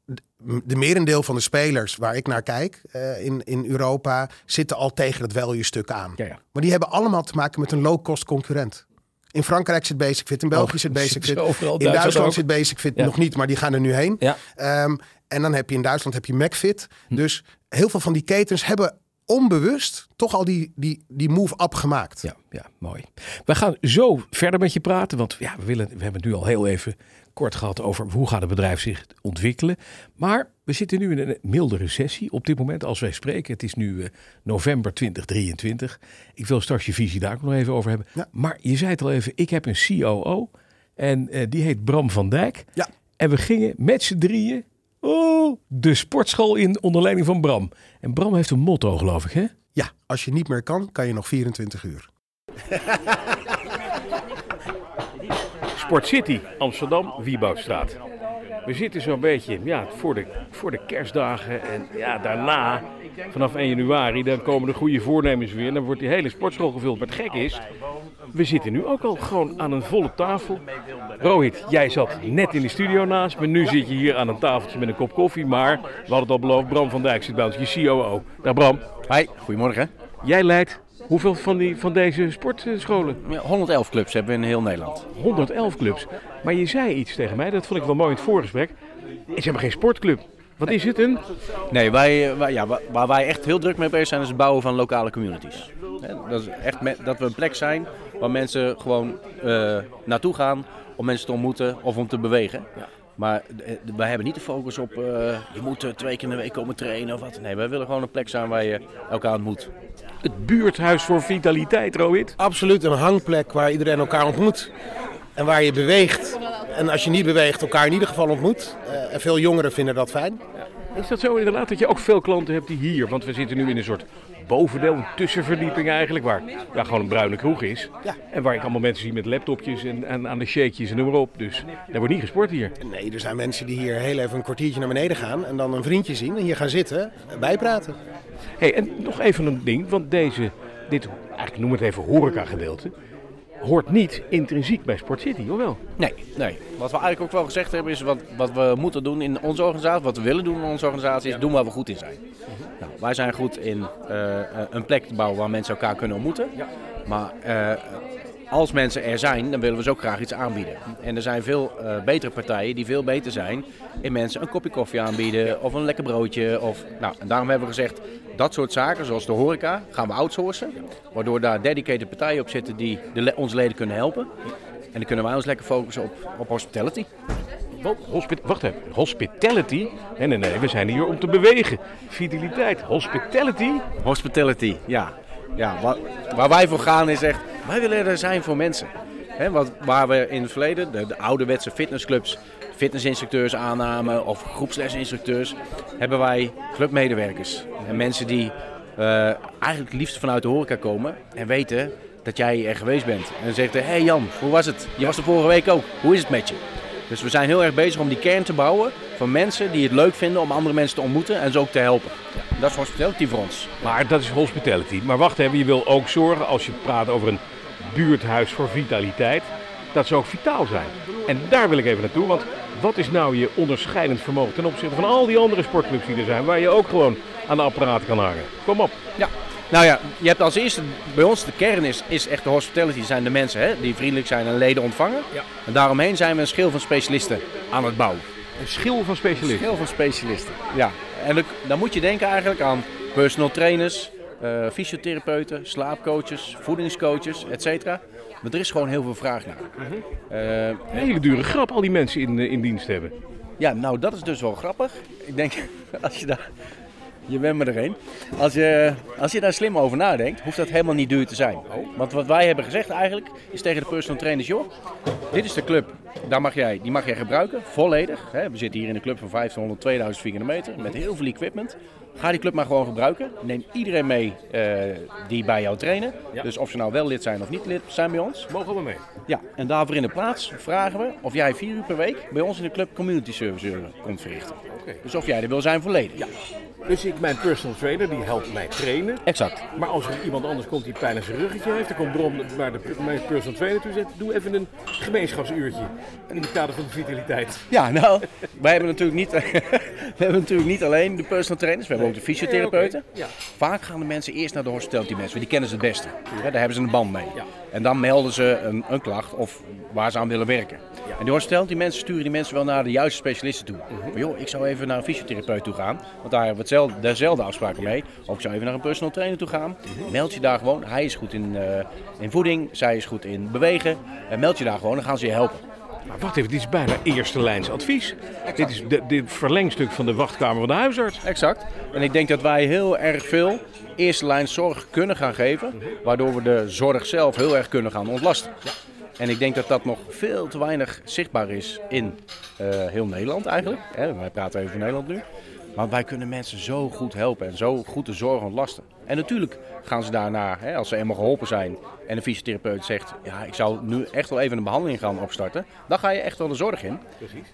de, de merendeel van de spelers waar ik naar kijk eh, in, in Europa zitten al tegen het value-stuk aan. Ja, ja. Maar die hebben allemaal te maken met een low-cost concurrent. In Frankrijk zit Basic Fit, in België Oh, zit Basic Fit. overal, in Duitsland ook. zit Basic Fit Ja. nog niet, maar die gaan er nu heen. Ja. Ehm, en dan heb je in Duitsland heb je McFit. Hm. Dus heel veel van die ketens hebben onbewust toch al die, die, die move-up gemaakt. Ja, ja, mooi. We gaan zo verder met je praten, want ja, we, willen, we hebben nu al heel even kort gehad over hoe gaat het bedrijf zich ontwikkelen. Maar we zitten nu in een milde recessie op dit moment als wij spreken. Het is nu eh, november 2023. Ik wil straks je visie daar ook nog even over hebben. Ja. Maar je zei het al even, ik heb een COO en eh, die heet Bram van Dijk. Ja. En we gingen met z'n drieën oh, de sportschool in onder leiding van Bram. En Bram heeft een motto geloof ik hè? Ja, als je niet meer kan, kan je nog 24 uur. Sport City, Amsterdam, Wieboudstraat. We zitten zo'n beetje ja, voor, de, voor de kerstdagen en ja, daarna, vanaf 1 januari, dan komen de goede voornemens weer. Dan wordt die hele sportschool gevuld. Maar het gek is, we zitten nu ook al gewoon aan een volle tafel. Rohit, jij zat net in de studio naast me. Nu zit je hier aan een tafeltje met een kop koffie. Maar we hadden het al beloofd, Bram van Dijk zit bij ons, je COO. Dag Bram, Hi, goedemorgen. jij leidt hoeveel van, die, van deze sportscholen? Ja, 111 clubs hebben we in heel Nederland. 111 clubs. Maar je zei iets tegen mij, dat vond ik wel mooi in het voorgesprek. Ze hebben geen sportclub. Wat is het een? Nee, wij, wij- ja, wa- waar wij echt heel druk mee bezig zijn is het bouwen van lokale communities. Hè, Dat is echt me- dat we een plek zijn waar mensen gewoon eh, naartoe gaan om mensen te ontmoeten of om te bewegen. Maar eh, wij hebben niet de focus op eh, je moet twee keer in de week komen trainen of wat. Nee, wij willen gewoon een plek zijn waar je elkaar ontmoet. Het buurthuis voor vitaliteit, Rohit. Absoluut een hangplek waar iedereen elkaar ontmoet. En waar je beweegt. En als je niet beweegt, elkaar in ieder geval ontmoet. Eh, en veel jongeren vinden dat fijn. Is dat zo inderdaad dat je ook veel klanten hebt die hier... Want we zitten nu in een soort bovendeel, een tussenverdieping eigenlijk... waar ja, gewoon een bruine kroeg is. Ja. En waar ik allemaal mensen zie met laptopjes en, en aan de shakejes en noem maar op. Dus er wordt niet gesport hier. Nee, er zijn mensen die hier heel even een kwartiertje naar beneden gaan. En dan een vriendje zien en hier gaan zitten en bijpraten. Hey, en nog even een ding. Want deze, dit, eigenlijk noem het even horeca gedeelte... hoort niet intrinsiek bij Sport City, of wel? Nee, nee. Wat we eigenlijk ook wel gezegd hebben is wat, wat we moeten doen in onze organisatie, wat we willen doen in onze organisatie, is doen waar we goed in zijn. Nou, wij zijn goed in eh, een plek te bouwen waar mensen elkaar kunnen ontmoeten. Maar eh, als mensen er zijn, dan willen we ze ook graag iets aanbieden. En er zijn veel eh, betere partijen die veel beter zijn in mensen een kopje koffie aanbieden of een lekker broodje. Of, nou, en daarom hebben we gezegd, dat soort zaken zoals de horeca gaan we outsourcen. Waardoor daar dedicated partijen op zitten die de, onze leden kunnen helpen. En dan kunnen wij ons lekker focussen op, op hospitality. Wacht even, hospitality? Nee, nee, nee, we zijn hier om te bewegen. Vitaliteit, hospitality? Hospitality, ja. Ja waar, waar wij voor gaan is echt, wij willen er zijn voor mensen. Wat, waar we in het verleden, de, de ouderwetse fitnessclubs, fitnessinstructeurs aannamen of groepslesinstructeurs, hebben wij clubmedewerkers. En mensen die eh, eigenlijk het liefst vanuit de horeca komen en weten dat jij er geweest bent. En zeggen, hé hey Jan, hoe was het? Je was er vorige week ook. Hoe is het met je? Dus we zijn heel erg bezig om die kern te bouwen van mensen die het leuk vinden om andere mensen te ontmoeten en ze ook te helpen. Dat is hospitality voor ons. Maar dat is hospitality. Maar wacht even, je wil ook zorgen als je praat over een buurthuis voor vitaliteit, dat ze ook vitaal zijn. En daar wil ik even naartoe, want wat is nou je onderscheidend vermogen ten opzichte van al die andere sportclubs die er zijn, waar je ook gewoon aan de apparaat kan hangen? Kom op. Ja. Nou ja, je hebt als eerste, bij ons de kern is, is echt de hospitality, zijn de mensen hè, die vriendelijk zijn en leden ontvangen. Ja. En daaromheen zijn we een schil van specialisten aan het bouwen. Een schil van specialisten. Schil van specialisten, ja. En dan- moet je denken eigenlijk aan personal trainers, eh, fysiotherapeuten, slaapcoaches, voedingscoaches, et cetera. Maar er is gewoon heel veel vraag naar. Een hele dure grap al die mensen in, eh, in dienst hebben. ja, nou dat is dus wel grappig. Ik denk, als je daar... Je bent me er een. Als je, als je daar slim over nadenkt, hoeft dat helemaal niet duur te zijn. Want wat wij hebben gezegd eigenlijk, is tegen de personal trainers... joh, dit is de club, daar mag jij, die mag jij gebruiken, volledig. Hè, we zitten hier in een club van 1500, 2000 vierkante meter, met heel veel equipment. Ga die club maar gewoon gebruiken. Neem iedereen mee eh, die bij jou trainen. Dus of ze nou wel lid zijn of niet lid zijn bij ons. Mogen we mee? Ja, en daarvoor in de plaats vragen we of jij vier uur per week bij ons in de club community service uren komt verrichten. Dus of jij er wil zijn volledig. Ja, Dus ik, mijn personal trainer, die helpt mij trainen. exact. Maar als er iemand anders komt die pijn aan zijn ruggetje heeft, dan komt Brom naar de, mijn personal trainer toe zegt, doe even een gemeenschapsuurtje. In het kader van de vitaliteit. Ja, nou, wij hebben natuurlijk niet, we hebben natuurlijk niet alleen de personal trainers, we hebben ook de fysiotherapeuten. Ja. Vaak gaan de mensen eerst naar de hospitality mensen, want die kennen ze het beste. Hè, daar hebben ze een band mee. En dan melden ze een, een klacht of waar ze aan willen werken. En die hospitality mensen sturen die mensen wel naar de juiste specialisten toe. Van, joh, ik zou even naar een fysiotherapeut toe gaan, want daar hebben we hetzelfde, dezelfde afspraken mee. Of ik zou even naar een personal trainer toe gaan. Meld je daar gewoon, hij is goed in, eh, in voeding, zij is goed in bewegen. En meld je daar gewoon, dan gaan ze je helpen. Maar wacht even, dit is bijna eerste lijns advies. Dit is dit verlengstuk van de wachtkamer van de huisarts. Exact. En ik denk dat wij heel erg veel eerste lijn zorg kunnen gaan geven, waardoor we de zorg zelf heel erg kunnen gaan ontlasten. En ik denk dat dat nog veel te weinig zichtbaar is in eh, heel Nederland eigenlijk. Hè, wij praten even over Nederland nu. Maar wij kunnen mensen zo goed helpen en zo goed de zorg ontlasten. En natuurlijk gaan ze daarna, hè, als ze eenmaal geholpen zijn en de fysiotherapeut zegt... ja, ik zou nu echt wel even een behandeling gaan opstarten. Dan ga je echt wel de zorg in.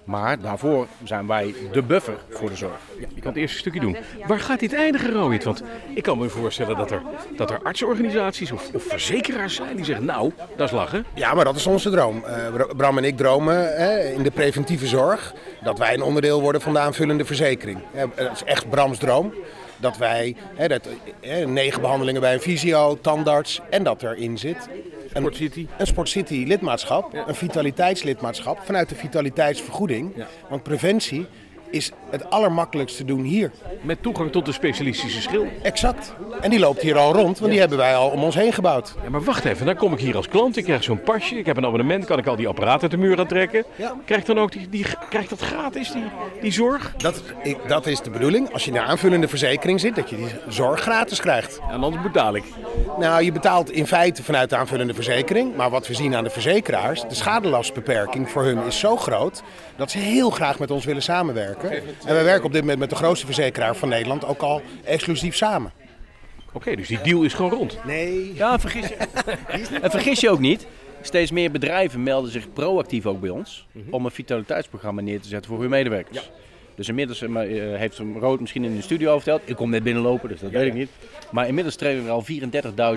Maar daarvoor zijn wij de buffer voor de zorg. Je kan het eerste stukje doen. Waar gaat dit eindigen, Rohit? Want ik kan me voorstellen dat er, dat er artsenorganisaties of, of verzekeraars zijn die zeggen... nou, dat is lachen. Ja, maar dat is onze droom. Eh, Bra- Bram en ik dromen hè, in de preventieve zorg dat wij een onderdeel worden van de aanvullende verzekering. Dat is echt Brams droom. Dat wij hè, dat, hè, negen behandelingen bij een fysio, tandarts en dat erin zit. Een, Sport City. Een Sport City lidmaatschap, een vitaliteitslidmaatschap vanuit de vitaliteitsvergoeding. Want preventie is het allermakkelijkst te doen hier. Met toegang tot de specialistische schil. Exact. En die loopt hier al rond, want die hebben wij al om ons heen gebouwd. Ja, maar wacht even, dan kom ik hier als klant, ik krijg zo'n pasje, ik heb een abonnement, kan ik al die apparaten uit de muur aantrekken. Ja. Krijg dan ook die, die, krijg dat gratis, die, die zorg? Dat, ik, dat is de bedoeling. Als je in de aanvullende verzekering zit, dat je die zorg gratis krijgt. En anders betaal ik. Nou, je betaalt in feite vanuit de aanvullende verzekering. Maar wat we zien aan de verzekeraars, de schadelastbeperking voor hun is zo groot dat ze heel graag met ons willen samenwerken. En wij werken op dit moment met de grootste verzekeraar van Nederland ook al exclusief samen. Oké, dus die deal is gewoon rond. Nee. Ja, vergis je. en vergis je ook niet. Steeds meer bedrijven melden zich proactief ook bij ons om een vitaliteitsprogramma neer te zetten voor hun medewerkers. Dus inmiddels eh, heeft Rood misschien in de studio verteld. Ik kom net binnenlopen, dus dat weet ik niet. Maar inmiddels trainen er al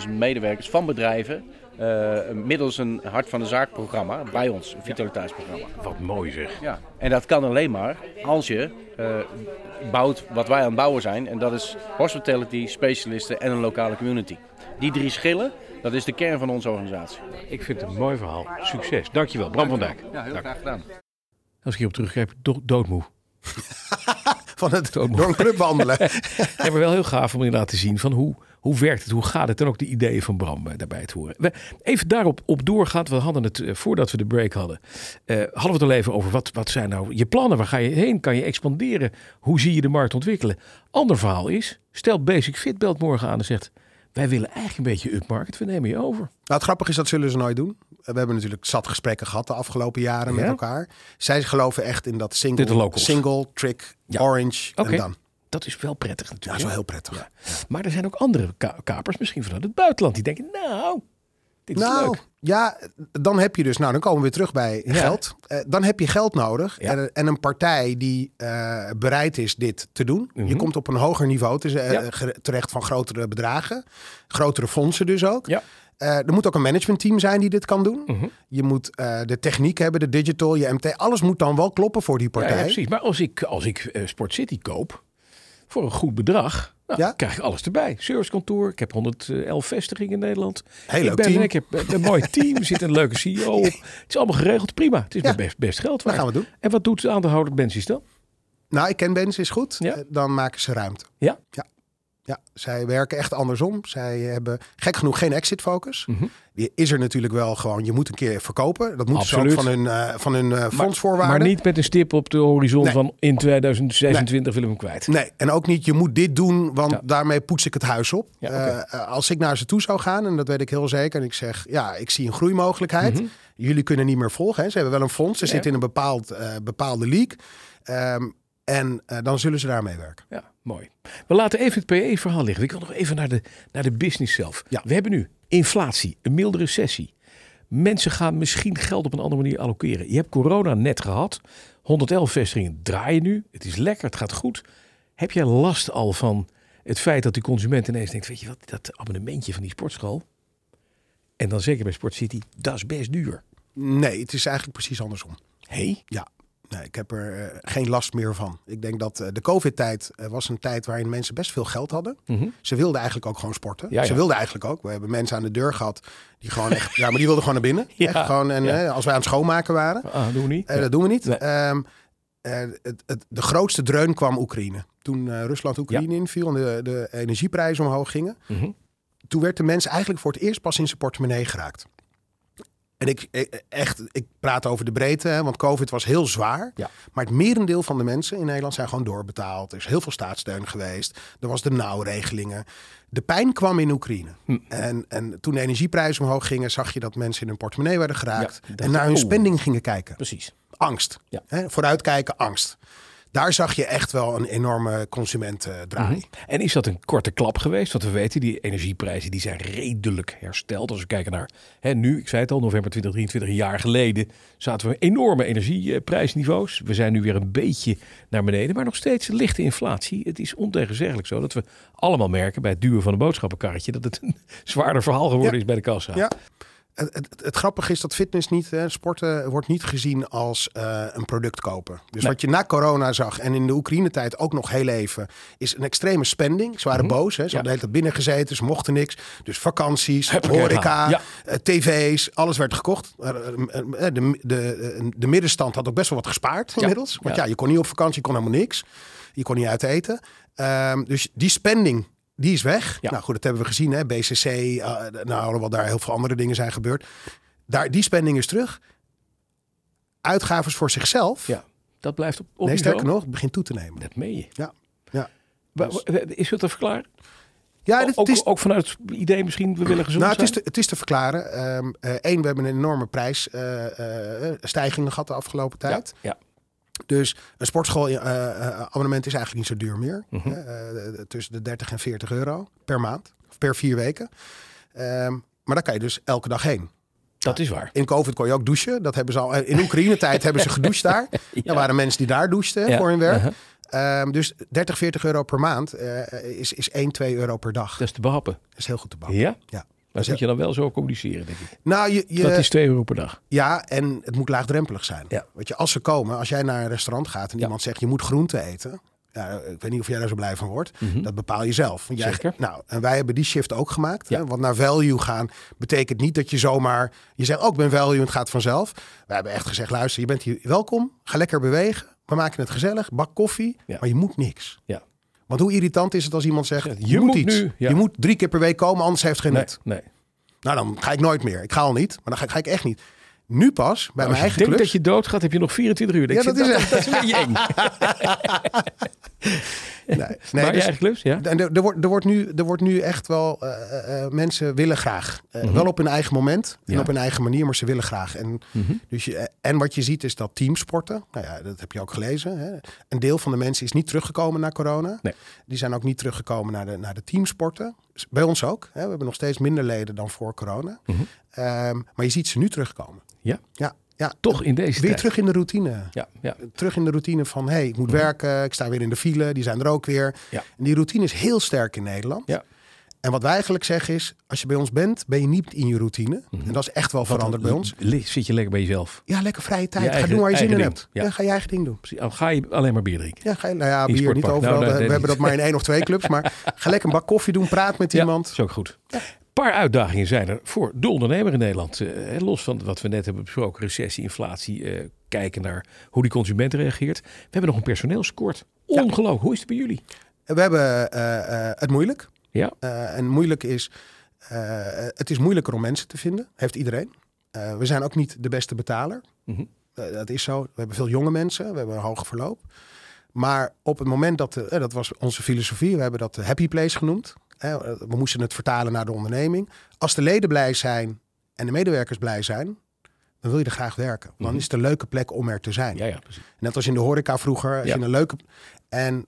34.000 medewerkers van bedrijven eh, middels een hart van de zaak programma bij ons, een vitaliteitsprogramma. Wat mooi zeg. Ja. En dat kan alleen maar als je eh, bouwt wat wij aan het bouwen zijn. En dat is hospitality, specialisten en een lokale community. Die drie schillen, dat is de kern van onze organisatie. Ik vind het een mooi verhaal. Succes. Dankjewel, Bram van Dijk. Ja, heel graag gedaan. Als ik hierop terugkijk, do doodmoe. Van het door een club wandelen. Ja, maar wel heel gaaf om inderdaad te zien van hoe, hoe werkt het, hoe gaat het en ook de ideeën van Bram eh, daarbij te horen. We, even daarop op doorgaan, we hadden het eh, voordat we de break hadden, eh, hadden we het al even over wat, wat zijn nou je plannen, waar ga je heen, kan je expanderen, hoe zie je de markt ontwikkelen. Ander verhaal is, stel Basic Fit belt morgen aan en zegt, wij willen eigenlijk een beetje upmarket, we nemen je over. Nou, het grappige is, dat zullen ze nooit doen. We hebben natuurlijk zat gesprekken gehad de afgelopen jaren met elkaar. Zij geloven echt in dat single, single trick, Ja. orange en dan. Dat is wel prettig Ja, natuurlijk. zo hè? heel prettig. Maar er zijn ook andere ka- kapers, misschien vanuit het buitenland, die denken, nou, dit is Nou, leuk. ja, dan heb je dus, nou dan komen we weer terug bij geld. Eh, dan heb je geld nodig en, en een partij die eh, bereid is dit te doen. Je Mhm. komt op een hoger niveau te, eh, terecht van grotere bedragen. Grotere fondsen dus ook. Ja. Er moet ook een managementteam zijn die dit kan doen. Mhm. Je moet de techniek hebben, de digital, je MT. Alles moet dan wel kloppen voor die partij. ja, precies. Maar als ik, als ik Sport City koop voor een goed bedrag, nou, Ja. krijg ik alles erbij. Servicekantoor, ik heb 111 vestigingen in Nederland. Heel ik leuk ben, team. Ik heb een mooi team, er zit een leuke CEO op. Het is allemaal geregeld, prima. Het is Ja. best, best geld Dat waard. gaan we doen. En wat doet de aandeelhouder Benzies dan? Nou, ik ken Benz, is goed. Ja. Eh, dan maken ze ruimte. Ja? Ja. Ja, zij werken echt andersom. Zij hebben gek genoeg geen exit focus. Mhm. Die is er natuurlijk wel gewoon. Je moet een keer verkopen. Dat moeten ze van hun, eh, van hun eh, fondsvoorwaarden. Maar niet met een stip op de horizon Nee. van in 2026 willen we hem kwijt. Nee, en ook niet je moet dit doen, want Ja. daarmee poets ik het huis op. Ja. Eh, als ik naar ze toe zou gaan, en dat weet ik heel zeker, en ik zeg, ja, ik zie een groeimogelijkheid. Mhm. Jullie kunnen niet meer volgen. Hè. Ze hebben wel een fonds, ze Ja. zitten in een bepaald, bepaalde league. Ehm, en eh, dan zullen ze daarmee werken. Ja, mooi. We laten even het PE-verhaal liggen. Ik wil nog even naar de, naar de business zelf. Ja. We hebben nu inflatie, een milde recessie. Mensen gaan misschien geld op een andere manier allokeren. Je hebt corona net gehad. 111 vestigingen draaien nu. Het is lekker, het gaat goed. Heb jij last al van het feit dat die consument ineens denkt... weet je wat, dat abonnementje van die sportschool... en dan zeker bij Sport City, dat is best duur. Nee, het is eigenlijk precies andersom. Hé? Ja, nee, ik heb er eh, geen last meer van. Ik denk dat eh, de COVID-tijd eh, was een tijd waarin mensen best veel geld hadden. Mhm. Ze wilden eigenlijk ook gewoon sporten. Ja, Ze ja. wilden eigenlijk ook. We hebben mensen aan de deur gehad die gewoon echt... ja, maar die wilden gewoon naar binnen. Ja, Echt gewoon, en, ja. als wij aan het schoonmaken waren. Ah, doen we niet. Dat doen we niet. Nee. Ehm, eh, het, het, de grootste dreun kwam Oekraïne. Toen eh, Rusland Oekraïne inviel en de, de energieprijzen omhoog gingen. Mhm. Toen werd de mens eigenlijk voor het eerst pas in zijn portemonnee geraakt. En ik, ik- echt, ik praat over de breedte, hè, want COVID was heel zwaar. Ja. Maar het merendeel van de mensen in Nederland zijn gewoon doorbetaald. Er is heel veel staatssteun geweest. Er was de nauwregelingen. De pijn kwam in Oekraïne. Hm. En, en toen de energieprijzen omhoog gingen, zag je dat mensen in hun portemonnee werden geraakt. Ja, en naar hun oeh. spending gingen kijken. Precies. Angst. Ja. Hè, vooruitkijken, angst. Daar zag je echt wel een enorme consumentendraai. Mhm. En is dat een korte klap geweest? Want we weten, die energieprijzen die zijn redelijk hersteld. Als we kijken naar hè, nu, ik zei het al, november 2023, een jaar geleden, zaten we enorme energieprijsniveaus. We zijn nu weer een beetje naar beneden, maar nog steeds lichte inflatie. Het is ontegenzeggelijk zo dat we allemaal merken bij het duwen van een boodschappenkarretje dat het een zwaarder verhaal geworden Ja. is bij de kassa. Ja. Het, het, het grappige is dat fitness niet, hè, sporten wordt niet gezien als eh, een product kopen. Dus Nee. wat je na corona zag en in de Oekraïne-tijd ook nog heel even, is een extreme spending. Ze waren boos, hè. ze Mhm. Ja. hadden de hele tijd binnen gezeten, ze mochten niks. Dus vakanties, Huppakee, horeca. Ja. eh, tv's, alles werd gekocht. Eh, De, de, de middenstand had ook best wel wat gespaard inmiddels. Want Ja. ja, je kon niet op vakantie, je kon helemaal niks. Je kon niet uit eten. Ehm, dus die spending, die is weg. Ja. Nou goed, dat hebben we gezien. Hè? BCC, eh, nou, alhoewel daar heel veel andere dingen zijn gebeurd. Daar, die spending is terug. Uitgaves voor zichzelf. Ja, dat blijft op, op nee, sterker nog, het begint toe te nemen. Dat meen je. Ja. Ja. Wa- wa- Is het te verklaren? Ja, dit, ook, het is, ook vanuit het idee misschien, we willen gezond nou, het, is zijn? te, het is te verklaren. Eén, we hebben een enorme prijsstijging gehad de afgelopen tijd. Ja, ja. Dus een sportschoolabonnement is eigenlijk niet zo duur meer. Mhm. Eh, eh, tussen de 30 en 40 euro per maand. Of per vier weken. Ehm, maar daar kan je dus elke dag heen. dat is waar. In COVID kon je ook douchen. Dat hebben ze al. In Oekraïne-tijd hebben ze gedoucht daar. Er waren mensen die daar douchten Ja, voor hun werk. uh-huh. Ehm, dus 30, 40 euro per maand eh, is, is 1, 2 euro per dag. Dat is te behappen. Dat is heel goed te bouwen. Ja? Ja. Maar moet je dan wel zo communiceren, denk ik. Nou, je, je, Dat is 2 euro per dag. ja, en het moet laagdrempelig zijn. Ja. Weet je, als ze komen, als jij naar een restaurant gaat en Ja. iemand zegt je moet groente eten. Ja, ik weet niet of jij daar zo blij van wordt. Mhm. Dat bepaal je zelf. Jij, Zeker. Nou, en wij hebben die shift ook gemaakt. Ja. Hè? Want naar value gaan betekent niet dat je zomaar... Je zegt ook, ik ben value en het gaat vanzelf. Wij hebben echt gezegd, luister, je bent hier welkom. Ga lekker bewegen. We maken het gezellig. Bak koffie. Maar je moet niks. Ja. Want hoe irritant is het als iemand zegt, Ja, je, je moet, moet iets. nu, ja. Je moet drie keer per week komen, anders heeft geen Nee, nut. nee. Nou, dan ga ik nooit meer. Ik ga al niet, maar dan ga ik, ga ik echt niet. Nu pas, bij mijn als je eigen denkt dat je doodgaat, heb je nog 24 uur. Ik Ja, dat is- dat, dat is een beetje eng. Nee, nee, maar je dus- eigen clubs, ja? En er, er, wordt, er, wordt nu, er wordt nu echt wel, eh, eh, eh, mensen willen graag. Eh, Wel op hun eigen moment en Ja. op hun eigen manier, maar ze willen graag. En, Mhm. dus je, en wat je ziet is dat teamsporten, nou ja, dat heb je ook gelezen. Hè. Een deel van de mensen is niet teruggekomen na corona. Nee. Die zijn ook niet teruggekomen naar de, naar de teamsporten. Bij ons ook. Hè. We hebben nog steeds minder leden dan voor corona. Mhm. Ehm, maar je ziet ze nu terugkomen. Ja? Ja, ja. Toch in deze Weer tijd. terug in de routine Ja, ja. terug in de routine van hey, ik moet werken, ik sta weer in de file, die zijn er ook weer. Mhm. Ja. En die routine is heel sterk in Nederland. Ja. En wat wij eigenlijk zeggen is, als je bij ons bent, ben je niet in je routine. Mhm. En dat is echt wel veranderd bij ons. Zit je lekker bij jezelf. Ja, lekker vrije tijd. Je ga eigen- doen waar je zin in hebt. Ja. Ja. ga je eigen ding doen. Precies. Ga je alleen maar bier drinken. Ja, ga je, nou ja, bier niet overal. Nou, nee, we hebben dat maar in één of twee clubs. Maar ga lekker een bak koffie doen, praat met Ja, iemand. dat is ook goed. Een paar uitdagingen zijn er voor de ondernemer in Nederland. Eh, los van wat we net hebben besproken, recessie, inflatie. eh, kijken naar hoe die consument reageert. We hebben nog een personeelskort. Ongelooflijk. Hoe is het bij jullie? We hebben eh, het moeilijk. Ja. En moeilijk is, het is moeilijker om mensen te vinden. Heeft iedereen. We zijn ook niet de beste betaler. Mhm. Dat is zo. We hebben veel jonge mensen. We hebben een hoge verloop. Maar op het moment dat, de, dat was onze filosofie, we hebben dat de happy place genoemd. We moesten het vertalen naar de onderneming. Als de leden blij zijn en de medewerkers blij zijn, dan wil je er graag werken. Dan Mhm. is het een leuke plek om er te zijn. Ja, ja, precies. Net als in de horeca vroeger. Als Ja. je een leuke... En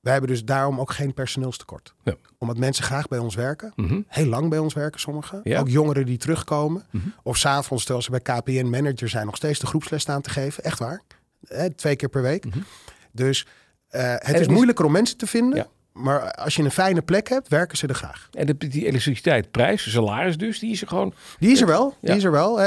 wij hebben dus daarom ook geen personeelstekort. Ja. Omdat mensen graag bij ons werken. Mhm. Heel lang bij ons werken sommigen. Ja. Ook jongeren die terugkomen. Mhm. Of s'avonds, terwijl ze bij KPN manager zijn, nog steeds de groepsles staan te geven. Echt waar. Eh, twee keer per week. Mhm. Dus eh, het is- moeilijker om mensen te vinden. Maar als je een fijne plek hebt, werken ze er graag. En de, die elektriciteitsprijs, salaris dus, die is er gewoon. Die is er wel. Ja. Die is er wel. hè.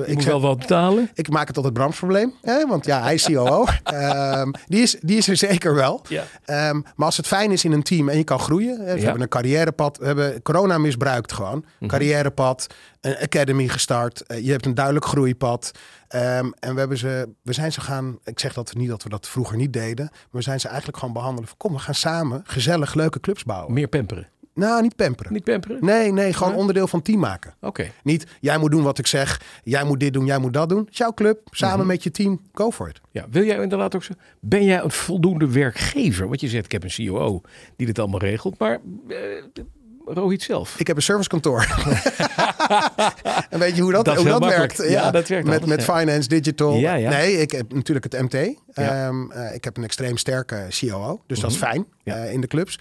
Ik moet zeg- wel wat betalen. Ik maak het tot het Brams probleem. Hè? Want ja, hij is COO. Ehm, die, is, die is er zeker wel. Ja. Ehm, maar als het fijn is in een team en je kan groeien. Hè, we Ja. hebben een carrièrepad. We hebben corona misbruikt gewoon. Mhm. Carrièrepad, een academy gestart. Eh, je hebt een duidelijk groeipad. Ehm, en we, hebben ze, we zijn ze gaan... Ik zeg dat niet dat we dat vroeger niet deden. Maar we zijn ze eigenlijk gewoon behandelen. van, Kom, we gaan samen gezellig leuke clubs bouwen. Meer pamperen. Nou, niet pamperen. Niet pamperen? Nee, nee, gewoon onderdeel van team maken. Oké. Niet, jij moet doen wat ik zeg. Jij moet dit doen, jij moet dat doen. Het jouw club, samen Mhm. met je team. Go for it. Ja, wil jij inderdaad ook zo? Ben jij een voldoende werkgever? Want je zegt, ik heb een COO die dit allemaal regelt. Maar eh, Rohit zelf. Ik heb een servicekantoor. en weet je hoe dat, hoe dat makkelijk. werkt? Ja, dat werkt Met, anders, met ja. finance, digital. Ja. Nee, ik heb natuurlijk het MT. Ehm, eh, ik heb een extreem sterke COO. Dus dat is Mhm. fijn eh, in de clubs.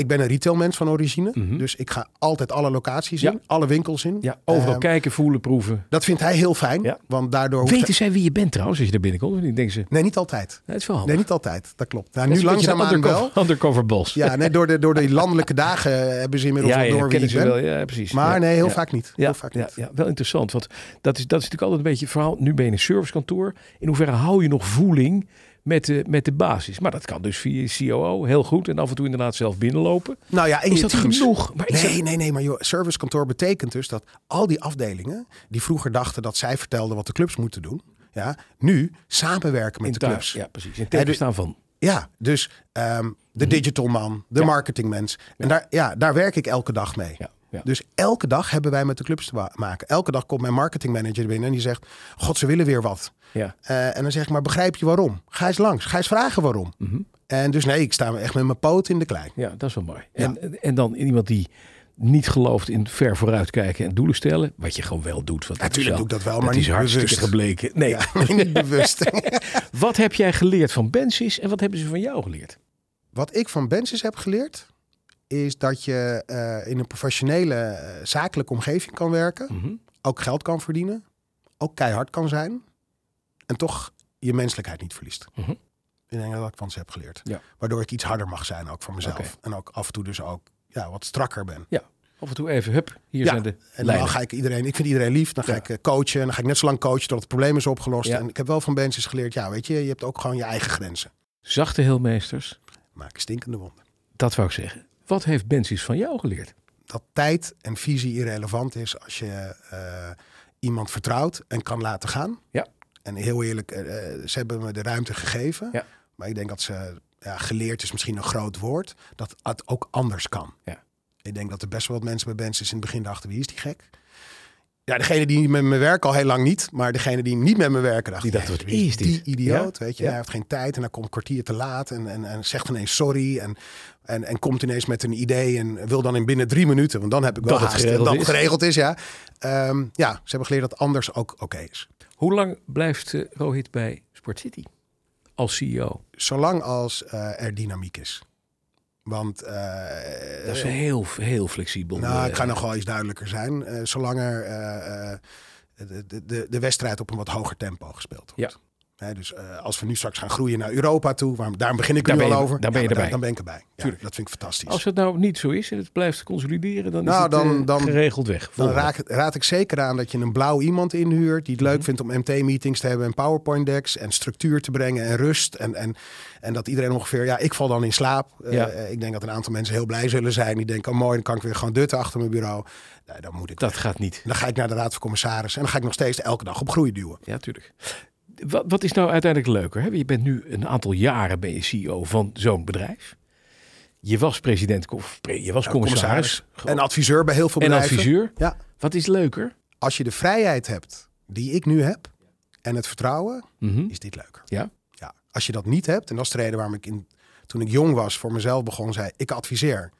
Ik ben een retailmens van origine. Mhm. Dus ik ga altijd alle locaties Ja. in. Alle winkels in. Ja, overal Ehm, kijken, voelen, proeven. dat vindt hij heel fijn. Ja. Want daardoor Weten zij wie je bent trouwens, als je daar binnenkomt? niet? denken ze, Nee, niet altijd. nee, het is wel Nee, niet altijd. Dat klopt. Nou, Dat nu een undercover, wel. undercover boss. Ja, nee, door, de, door de landelijke dagen hebben ze inmiddels ja, door wie ik ze ben. wel. Ja, precies. Maar nee, heel vaak niet. Ja, Heel vaak ja, niet. ja, wel interessant. Want dat is, dat is natuurlijk altijd een beetje het verhaal. Nu ben je een servicekantoor. In hoeverre hou je nog voeling met de, met de basis? Maar dat kan dus via COO heel goed. En af en toe inderdaad zelf binnenlopen. Nou ja, Is dat teams. genoeg? Maar Nee, dat- nee, nee, maar joh, servicekantoor betekent dus dat al die afdelingen die vroeger dachten dat zij vertelden wat de clubs moeten doen, ja, nu samenwerken met in de clubs. Ja, Ja, precies. In teken dus- staan van. dus ehm, de digital man, de Ja. marketingmens. En daar, ja, daar werk ik elke dag mee. Ja, ja. Dus elke dag hebben wij met de clubs te ma- maken. Elke dag komt mijn marketingmanager binnen en die zegt: God, ze willen weer wat. ja. Eh, en dan zeg ik: Maar begrijp je waarom? Ga eens langs, ga eens vragen waarom. Mhm. En dus nee, ik sta echt met mijn poot in de klei. ja, dat is wel mooi. En, en dan iemand die niet gelooft in ver vooruitkijken en doelen stellen. Wat je gewoon wel doet. Dat Natuurlijk is doe ik dat wel, dat maar is niet hartstikke bewust. gebleken. Nee. Ja, niet bewust. Wat heb jij geleerd van Bensis en wat hebben ze van jou geleerd? Wat ik van Bensis heb geleerd, is dat je eh, in een professionele, eh, zakelijke omgeving kan werken. Mhm. Ook geld kan verdienen. Ook keihard kan zijn. En toch je menselijkheid niet verliest. Mhm. Ik denk dat ik van ze heb geleerd. Ja. Waardoor ik iets harder mag zijn, ook voor mezelf. En ook af en toe dus ook ja, wat strakker ben. Af en toe even, hup, hier Ja, zijn de En dan ga ik iedereen, ik vind iedereen lief. Dan ga Ja. ik eh, coachen. En dan ga ik net zo lang coachen tot het probleem is opgelost. Ja. En ik heb wel van Bensis geleerd, ja, weet je, je hebt ook gewoon je eigen grenzen. Zachte heelmeesters, Maak stinkende wonden. dat wou ik zeggen. Wat heeft Bensis van jou geleerd? dat tijd en visie irrelevant is als je eh, iemand vertrouwt en kan laten gaan. Ja. En heel eerlijk, eh, ze hebben me de ruimte gegeven. Ja. Maar ik denk dat ze, ja, geleerd is misschien een groot woord, dat het ook anders kan. Ja. Ik denk dat er best wel wat mensen bij Benz is in het begin dachten, wie is die gek? Ja, degene die met me werken al heel lang niet, maar degene die niet met me werken Die dachten, "Hey, wat is dit?" Die idioot, Ja. weet je. Ja. Hij heeft geen tijd en hij komt een kwartier te laat en, en, en zegt ineens sorry en, en, en komt ineens met een idee en wil dan in binnen drie minuten, want dan heb ik wel Dat het haast, geregeld dat is. het geregeld is, ja. Ehm, ja, ze hebben geleerd dat anders ook oké is. Hoe lang blijft eh, Rohit bij Sport City als CEO? Zolang als eh, er dynamiek is. Want eh, Dat is heel, heel flexibel. Nou, ik eh, ga nog wel iets duidelijker zijn. Eh, zolang er eh, eh, de, de, de, de wedstrijd op een wat hoger tempo gespeeld wordt. Hè, dus eh, als we nu straks gaan groeien naar Europa toe, waarom, daarom begin ik Daar nu al je- over. daar ben je erbij. Dan ben ik erbij. Ja, Tuurlijk. dat vind ik fantastisch. Als het nou niet zo is en het blijft consolideren, dan is Nou, het dan- eh, dan- geregeld weg. dan raad, ik zeker aan dat je een blauw iemand inhuurt die het Mhm. leuk vindt om MT-meetings te hebben en PowerPoint decks en structuur te brengen en rust. En, en, en dat iedereen ongeveer, ja, ik val dan in slaap. Eh, Ja. ik denk dat een aantal mensen heel blij zullen zijn. Die denken, oh mooi, dan kan ik weer gewoon dutten achter mijn bureau. Nee, dan moet ik Dat weg. gaat niet. Dan ga ik naar de Raad van Commissarissen en dan ga ik nog steeds elke dag op groei duwen. Ja, tuurlijk. Wat, wat is nou uiteindelijk leuker? Hè? Je bent nu een aantal jaren ben je CEO van zo'n bedrijf. Je was president, of je was Ja, commissaris. En adviseur bij heel veel En bedrijven. adviseur. Ja. Wat is leuker? Als je de vrijheid hebt die ik nu heb en het vertrouwen, Mhm. is dit leuker. Ja? Ja. Als je dat niet hebt, en dat is de reden waarom ik in, toen ik jong was voor mezelf begon, zei ik adviseer.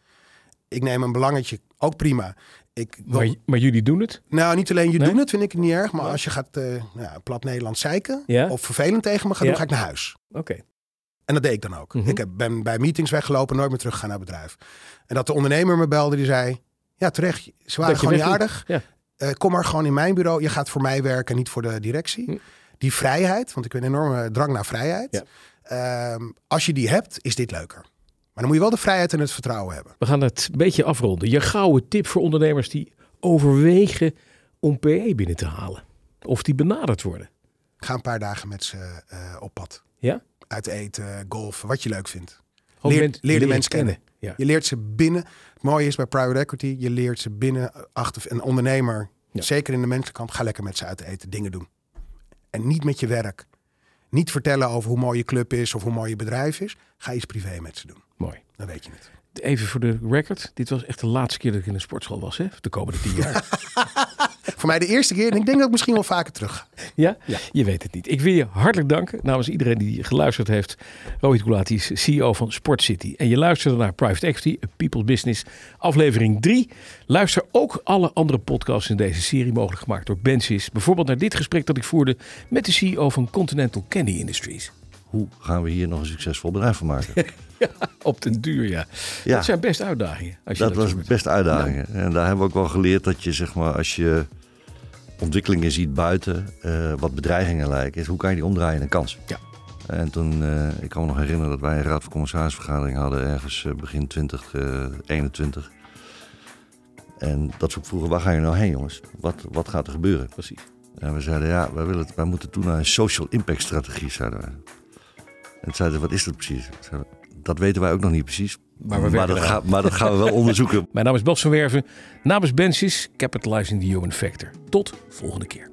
Ik neem een belangetje, ook prima. Ik Maar, maar jullie doen het? nou, niet alleen Nee? doen het, vind ik het niet erg. Maar als je gaat eh, nou plat Nederlands zeiken Ja. of vervelend tegen me gaat Ja. doen, ga ik naar huis. Oké. En dat deed ik dan ook. Mhm. Ik heb, ben bij meetings weggelopen, nooit meer teruggegaan naar het bedrijf. En dat de ondernemer me belde, die zei... Ja, terecht, ze waren Dat gewoon niet aardig. Eh, kom maar gewoon in mijn bureau. Je gaat voor mij werken, niet voor de directie. Hm. Die vrijheid, want ik heb een enorme drang naar vrijheid. Ehm, als je die hebt, is dit leuker. Dan moet je wel de vrijheid en het vertrouwen hebben. We gaan het een beetje afronden. Je gouden tip voor ondernemers die overwegen om PE binnen te halen. Of die benaderd worden. Ga een paar dagen met ze eh, op pad. Ja? Uit eten, golfen, wat je leuk vindt. Leer- de mensen kennen. Ja. Je leert ze binnen. Het mooie is bij private equity, je leert ze binnen achter een ondernemer. Ja. Zeker in de mensenkant, ga lekker met ze uit eten, dingen doen. En niet met je werk. Niet vertellen over hoe mooi je club is of hoe mooi je bedrijf is. Ga iets privé met ze doen. Mooi. Dan weet je het. Even voor de record. Dit was echt de laatste keer dat ik in een sportschool was. Hè? De komende tien jaar. Voor mij de eerste keer en ik denk dat ik misschien wel vaker terug ga. Ja? Je weet het niet. Ik wil je hartelijk danken namens iedereen die geluisterd heeft. Rohit Gulati is CEO van Sport City. En je luisterde naar Private Equity, A People's Business, aflevering 3. Luister ook alle andere podcasts in deze serie, mogelijk gemaakt door Bensis. Bijvoorbeeld naar dit gesprek dat ik voerde met de CEO van Continental Candy Industries. Hoe gaan we hier nog een succesvol bedrijf van maken? Op den duur, ja. Ja. Dat zijn best uitdagingen. Als je dat dat, was best uitdagingen. En daar hebben we ook wel geleerd dat je, zeg maar, als je ontwikkelingen ziet buiten, eh, wat bedreigingen lijken, is hoe kan je die omdraaien in een kans? Ja. En toen, eh, ik kan me nog herinneren dat wij een raad van commissarisvergadering hadden ergens eh, begin 2021. en dat ze ook vroegen, waar ga je nou heen jongens? Wat, wat gaat er gebeuren? Precies. En we zeiden, ja, wij, willen, wij moeten toen naar een social impact strategie, zeiden wij. En zeiden ze, wat is dat precies? Ik zei, dat weten wij ook nog niet precies. Maar we werken dat, ga- maar dat gaan we wel onderzoeken. Mijn naam is Bas van Werven. Namens Bensis, Capitalizing the Human Factor. Tot volgende keer.